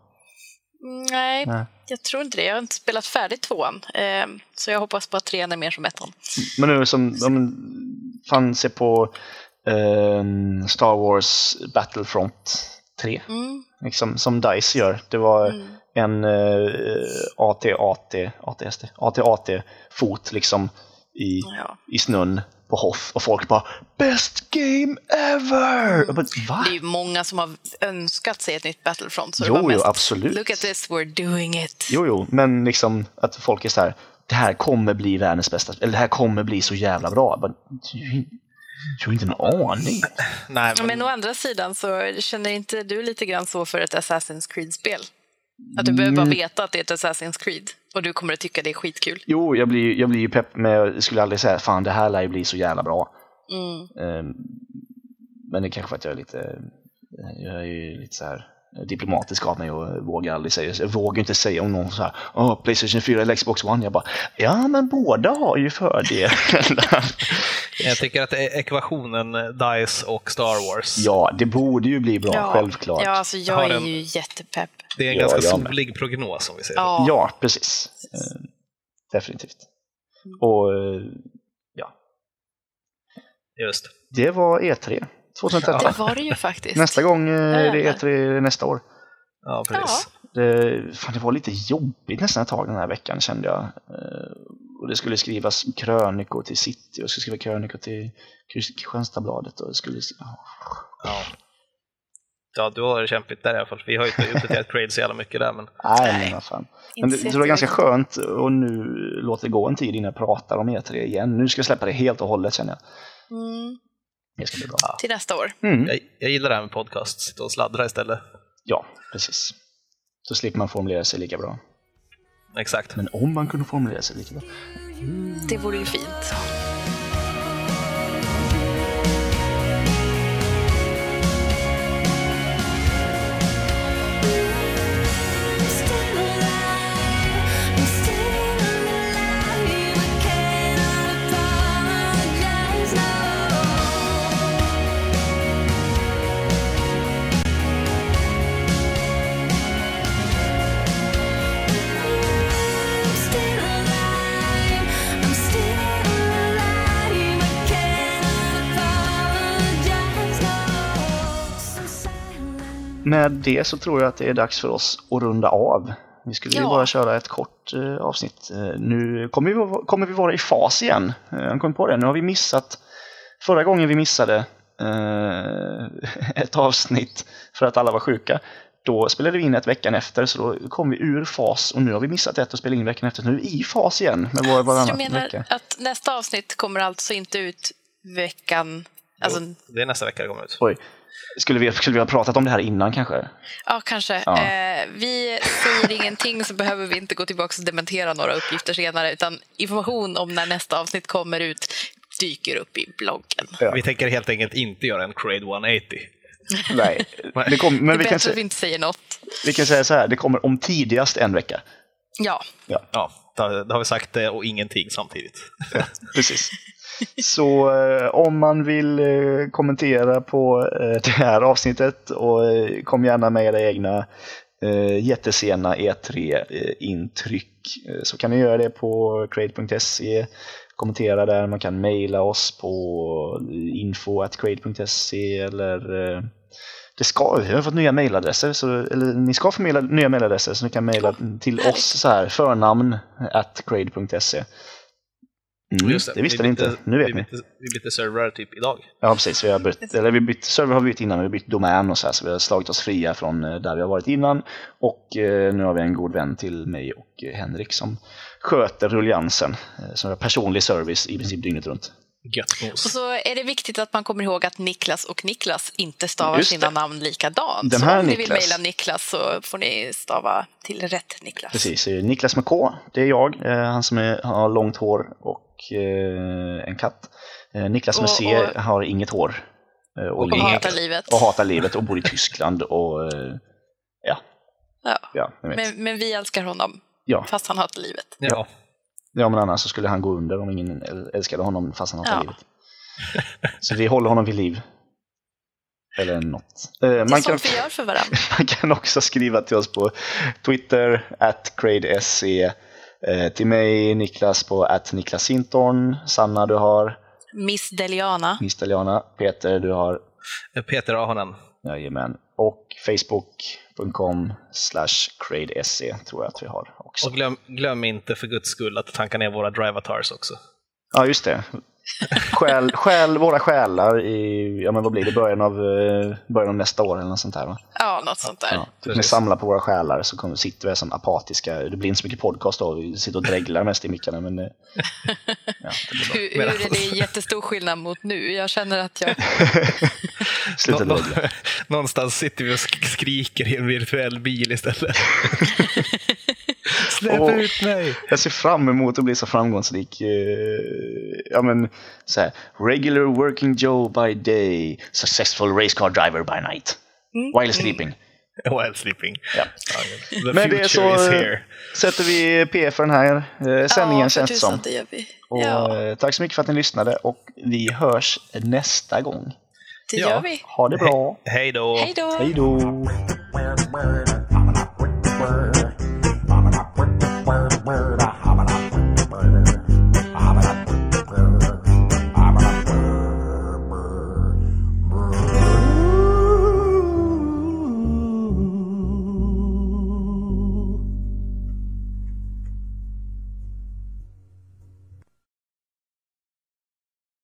Nej, Nej. jag tror inte det. Jag har inte spelat färdigt tvåan. Eh, så jag hoppas på att trean är mer som ettan. Men nu som, ja, men, fan se på ehm, Star Wars Battlefront 3. Mm. Liksom, som DICE gör. Det var Mm. en uh, AT-AT, AT-AT-fot liksom i, Ja. i snön på Hoth och folk bara “Best game ever!” Bara, Va? Det är ju många som har önskat sig ett nytt Battlefront. Så det Jo, var jo, mest, absolut. Look at this, we're doing it. Jo, jo, men liksom att folk är så här “Det här kommer bli världens bästa, eller det här kommer bli så jävla bra”. Jag Bara, Jag har inte en aning. Nej, Ja, Men å andra sidan så känner inte du lite grann så för ett Assassin's Creed-spel? Att du behöver bara Mm. veta att det är ett Assassin's Creed och du kommer att tycka det är skitkul. Jo, jag blir, jag blir ju pepp, men jag skulle aldrig säga fan det här lär ju bli så jävla bra. Mm. Ehm, Men det är kanske för att jag är lite, jag är ju lite så här diplomatisk av mig och vågar aldrig säga, jag vågar inte säga om någon så här, Åh, Playstation 4 eller Xbox One. Jag bara, ja men båda har ju fördelar. [LAUGHS] Jag tycker att e- ekvationen eh, DICE och Star Wars, ja, det borde ju bli bra, självklart. Ja, alltså jag är en- ju jättepepp. det är en Ja, ganska med. solig prognos om vi säger så. Ja. Ja, precis. Ehm, Definitivt. Och eh, ja, Just. det var E3 2013. Det var det ju faktiskt. Nästa gång eh, är det Jävlar. E3 nästa år. Ja, precis. Det, fan, det var lite jobbigt nästan ett tag den här veckan kände jag. Eh, och det skulle skrivas krönikor till City och jag skulle skriva krönikor till Kristianstadsbladet och det skulle... Ja. ja, du har det kämpigt där i alla fall. Vi har ju inte uppdaterat Crade så jävla mycket där, men Nej, men vad fan. Men det, Inte det var ganska skönt och nu låter det gå en tid innan jag pratar om E3 igen. Nu ska jag släppa det helt och hållet känner jag. Mm. Det ska bli bra. Till nästa år. Mm. jag, jag gillar det här med podcast. Sitta och sladdra istället. Ja, precis. Så slipper man formulera sig lika bra. Exakt. Men om man kunde formulera sig lika bra. Det vore ju fint. Med det så tror jag att det är dags för oss att runda av. Vi skulle ju Ja. bara köra ett kort eh, avsnitt. Eh, nu kommer vi, kommer vi vara i fas igen. Eh, jag kom på det. Nu har vi missat, förra gången vi missade eh, [LAUGHS] ett avsnitt för att alla var sjuka. Då spelade vi in ett veckan efter så då kom vi ur fas och nu har vi missat ett och spelade in veckan efter. Nu är vi i fas igen med vår Så du menar vecka. att nästa avsnitt kommer alltså inte ut veckan... Alltså, Jo, det är nästa vecka det kommer ut. Oj. Skulle vi, skulle vi ha pratat om det här innan kanske? ja, kanske. Ja. Eh, vi säger ingenting så behöver vi inte gå tillbaka och dementera några uppgifter senare utan information om när nästa avsnitt kommer ut dyker upp i bloggen. Ja. Vi tänker helt enkelt inte göra en Crade 180. [LAUGHS] Nej, det kom, men det är vi bättre kan, att vi säga, inte säger något. vi kan säga så här, det kommer om tidigast en vecka. Ja, Ja, då då har vi sagt det och ingenting samtidigt. Precis. [LAUGHS] Så eh, om man vill eh, kommentera på eh, det här avsnittet och eh, kom gärna med era egna eh, jättesena E3-intryck eh, så kan ni göra det på crade.se kommentera där, man kan mejla oss på info.crade.se eller eh, det ska, vi har fått nya mejladresser, så, eller ni ska få mejla, nya mejladresser så ni kan mejla till oss så här, förnamn at crade.se. Mm, Just det, visste ni inte, nu vet vi ni. bytte, vi bytte servrar typ idag. Ja precis, vi har bytt, eller vi bytt, server har vi bytt innan, vi har bytt domän och så här, så vi har slagit oss fria från eh, där vi har varit innan. Och eh, nu har vi en god vän till mig och eh, Henrik som sköter rulliansen, eh, som har personlig service i princip dygnet runt. Och så är det viktigt att man kommer ihåg att Niklas och Niklas inte stavar sina det. namn likadant. Den så här om ni vill Niklas. mejla Niklas så får ni stava till rätt Niklas. Precis, Niklas med K, det är jag, eh, han som är, har långt hår och eh, en katt. Eh, Niklas Och- och- har inget hår. eh, Och, Och hatar livet. och hatar livet och bor i Tyskland och eh, ja, Ja. ja. Men, men vi älskar honom, ja. fast han hatar livet. Ja. Ja, men annars så skulle han gå under om ingen äl- älskade honom fast han hatar Ja. livet. Så vi håller honom vid liv. Eller något. Eh, Det är man, kan, vi gör för varandra. [LAUGHS] man kan också skriva till oss på Twitter, at CradeSE. Eh, till mig, Niklas på at Niklas Sintorn. Sanna, du har. Miss Deliana. Misteliana. Peter, du har. Peter Ahonen. Jajamän. Och Facebook.com slash CradeSE tror jag att vi har också. Och glöm, glöm inte för guds skull att tanka ner våra drive-avatars också. Ja, just det. Stjäl, stjäl våra själar i, ja men vad blir det, början av, eh, början av nästa år eller något sånt där va? Ja, något sånt där. Ja, typ ni samlar på våra själar så kommer, sitter vi som apatiska, det blir inte så mycket podcast då, vi sitter och dreglar mest i mickarna men eh, [LAUGHS] ja. Hur, hur är det jättestor skillnad mot nu? Jag känner att jag... [LAUGHS] Sluta Nå-. [LAUGHS] Någonstans sitter vi och sk- skriker i en virtuell bil istället. Släpp Åh. ut mig! Jag ser fram emot att bli så framgångsrik. eh, ja men så här, regular working Joe by day, successful race car driver by night. While sleeping. [LAUGHS] While sleeping. Ja. The Men det är så sätter vi P för den här eh, sändningen ja, känns det som. det gör vi. Och, Ja, eh, Tack så mycket för att ni lyssnade och vi hörs nästa gång. det ja. gör vi. Ha det bra. Hej då! Hej då! Hej då! Murder.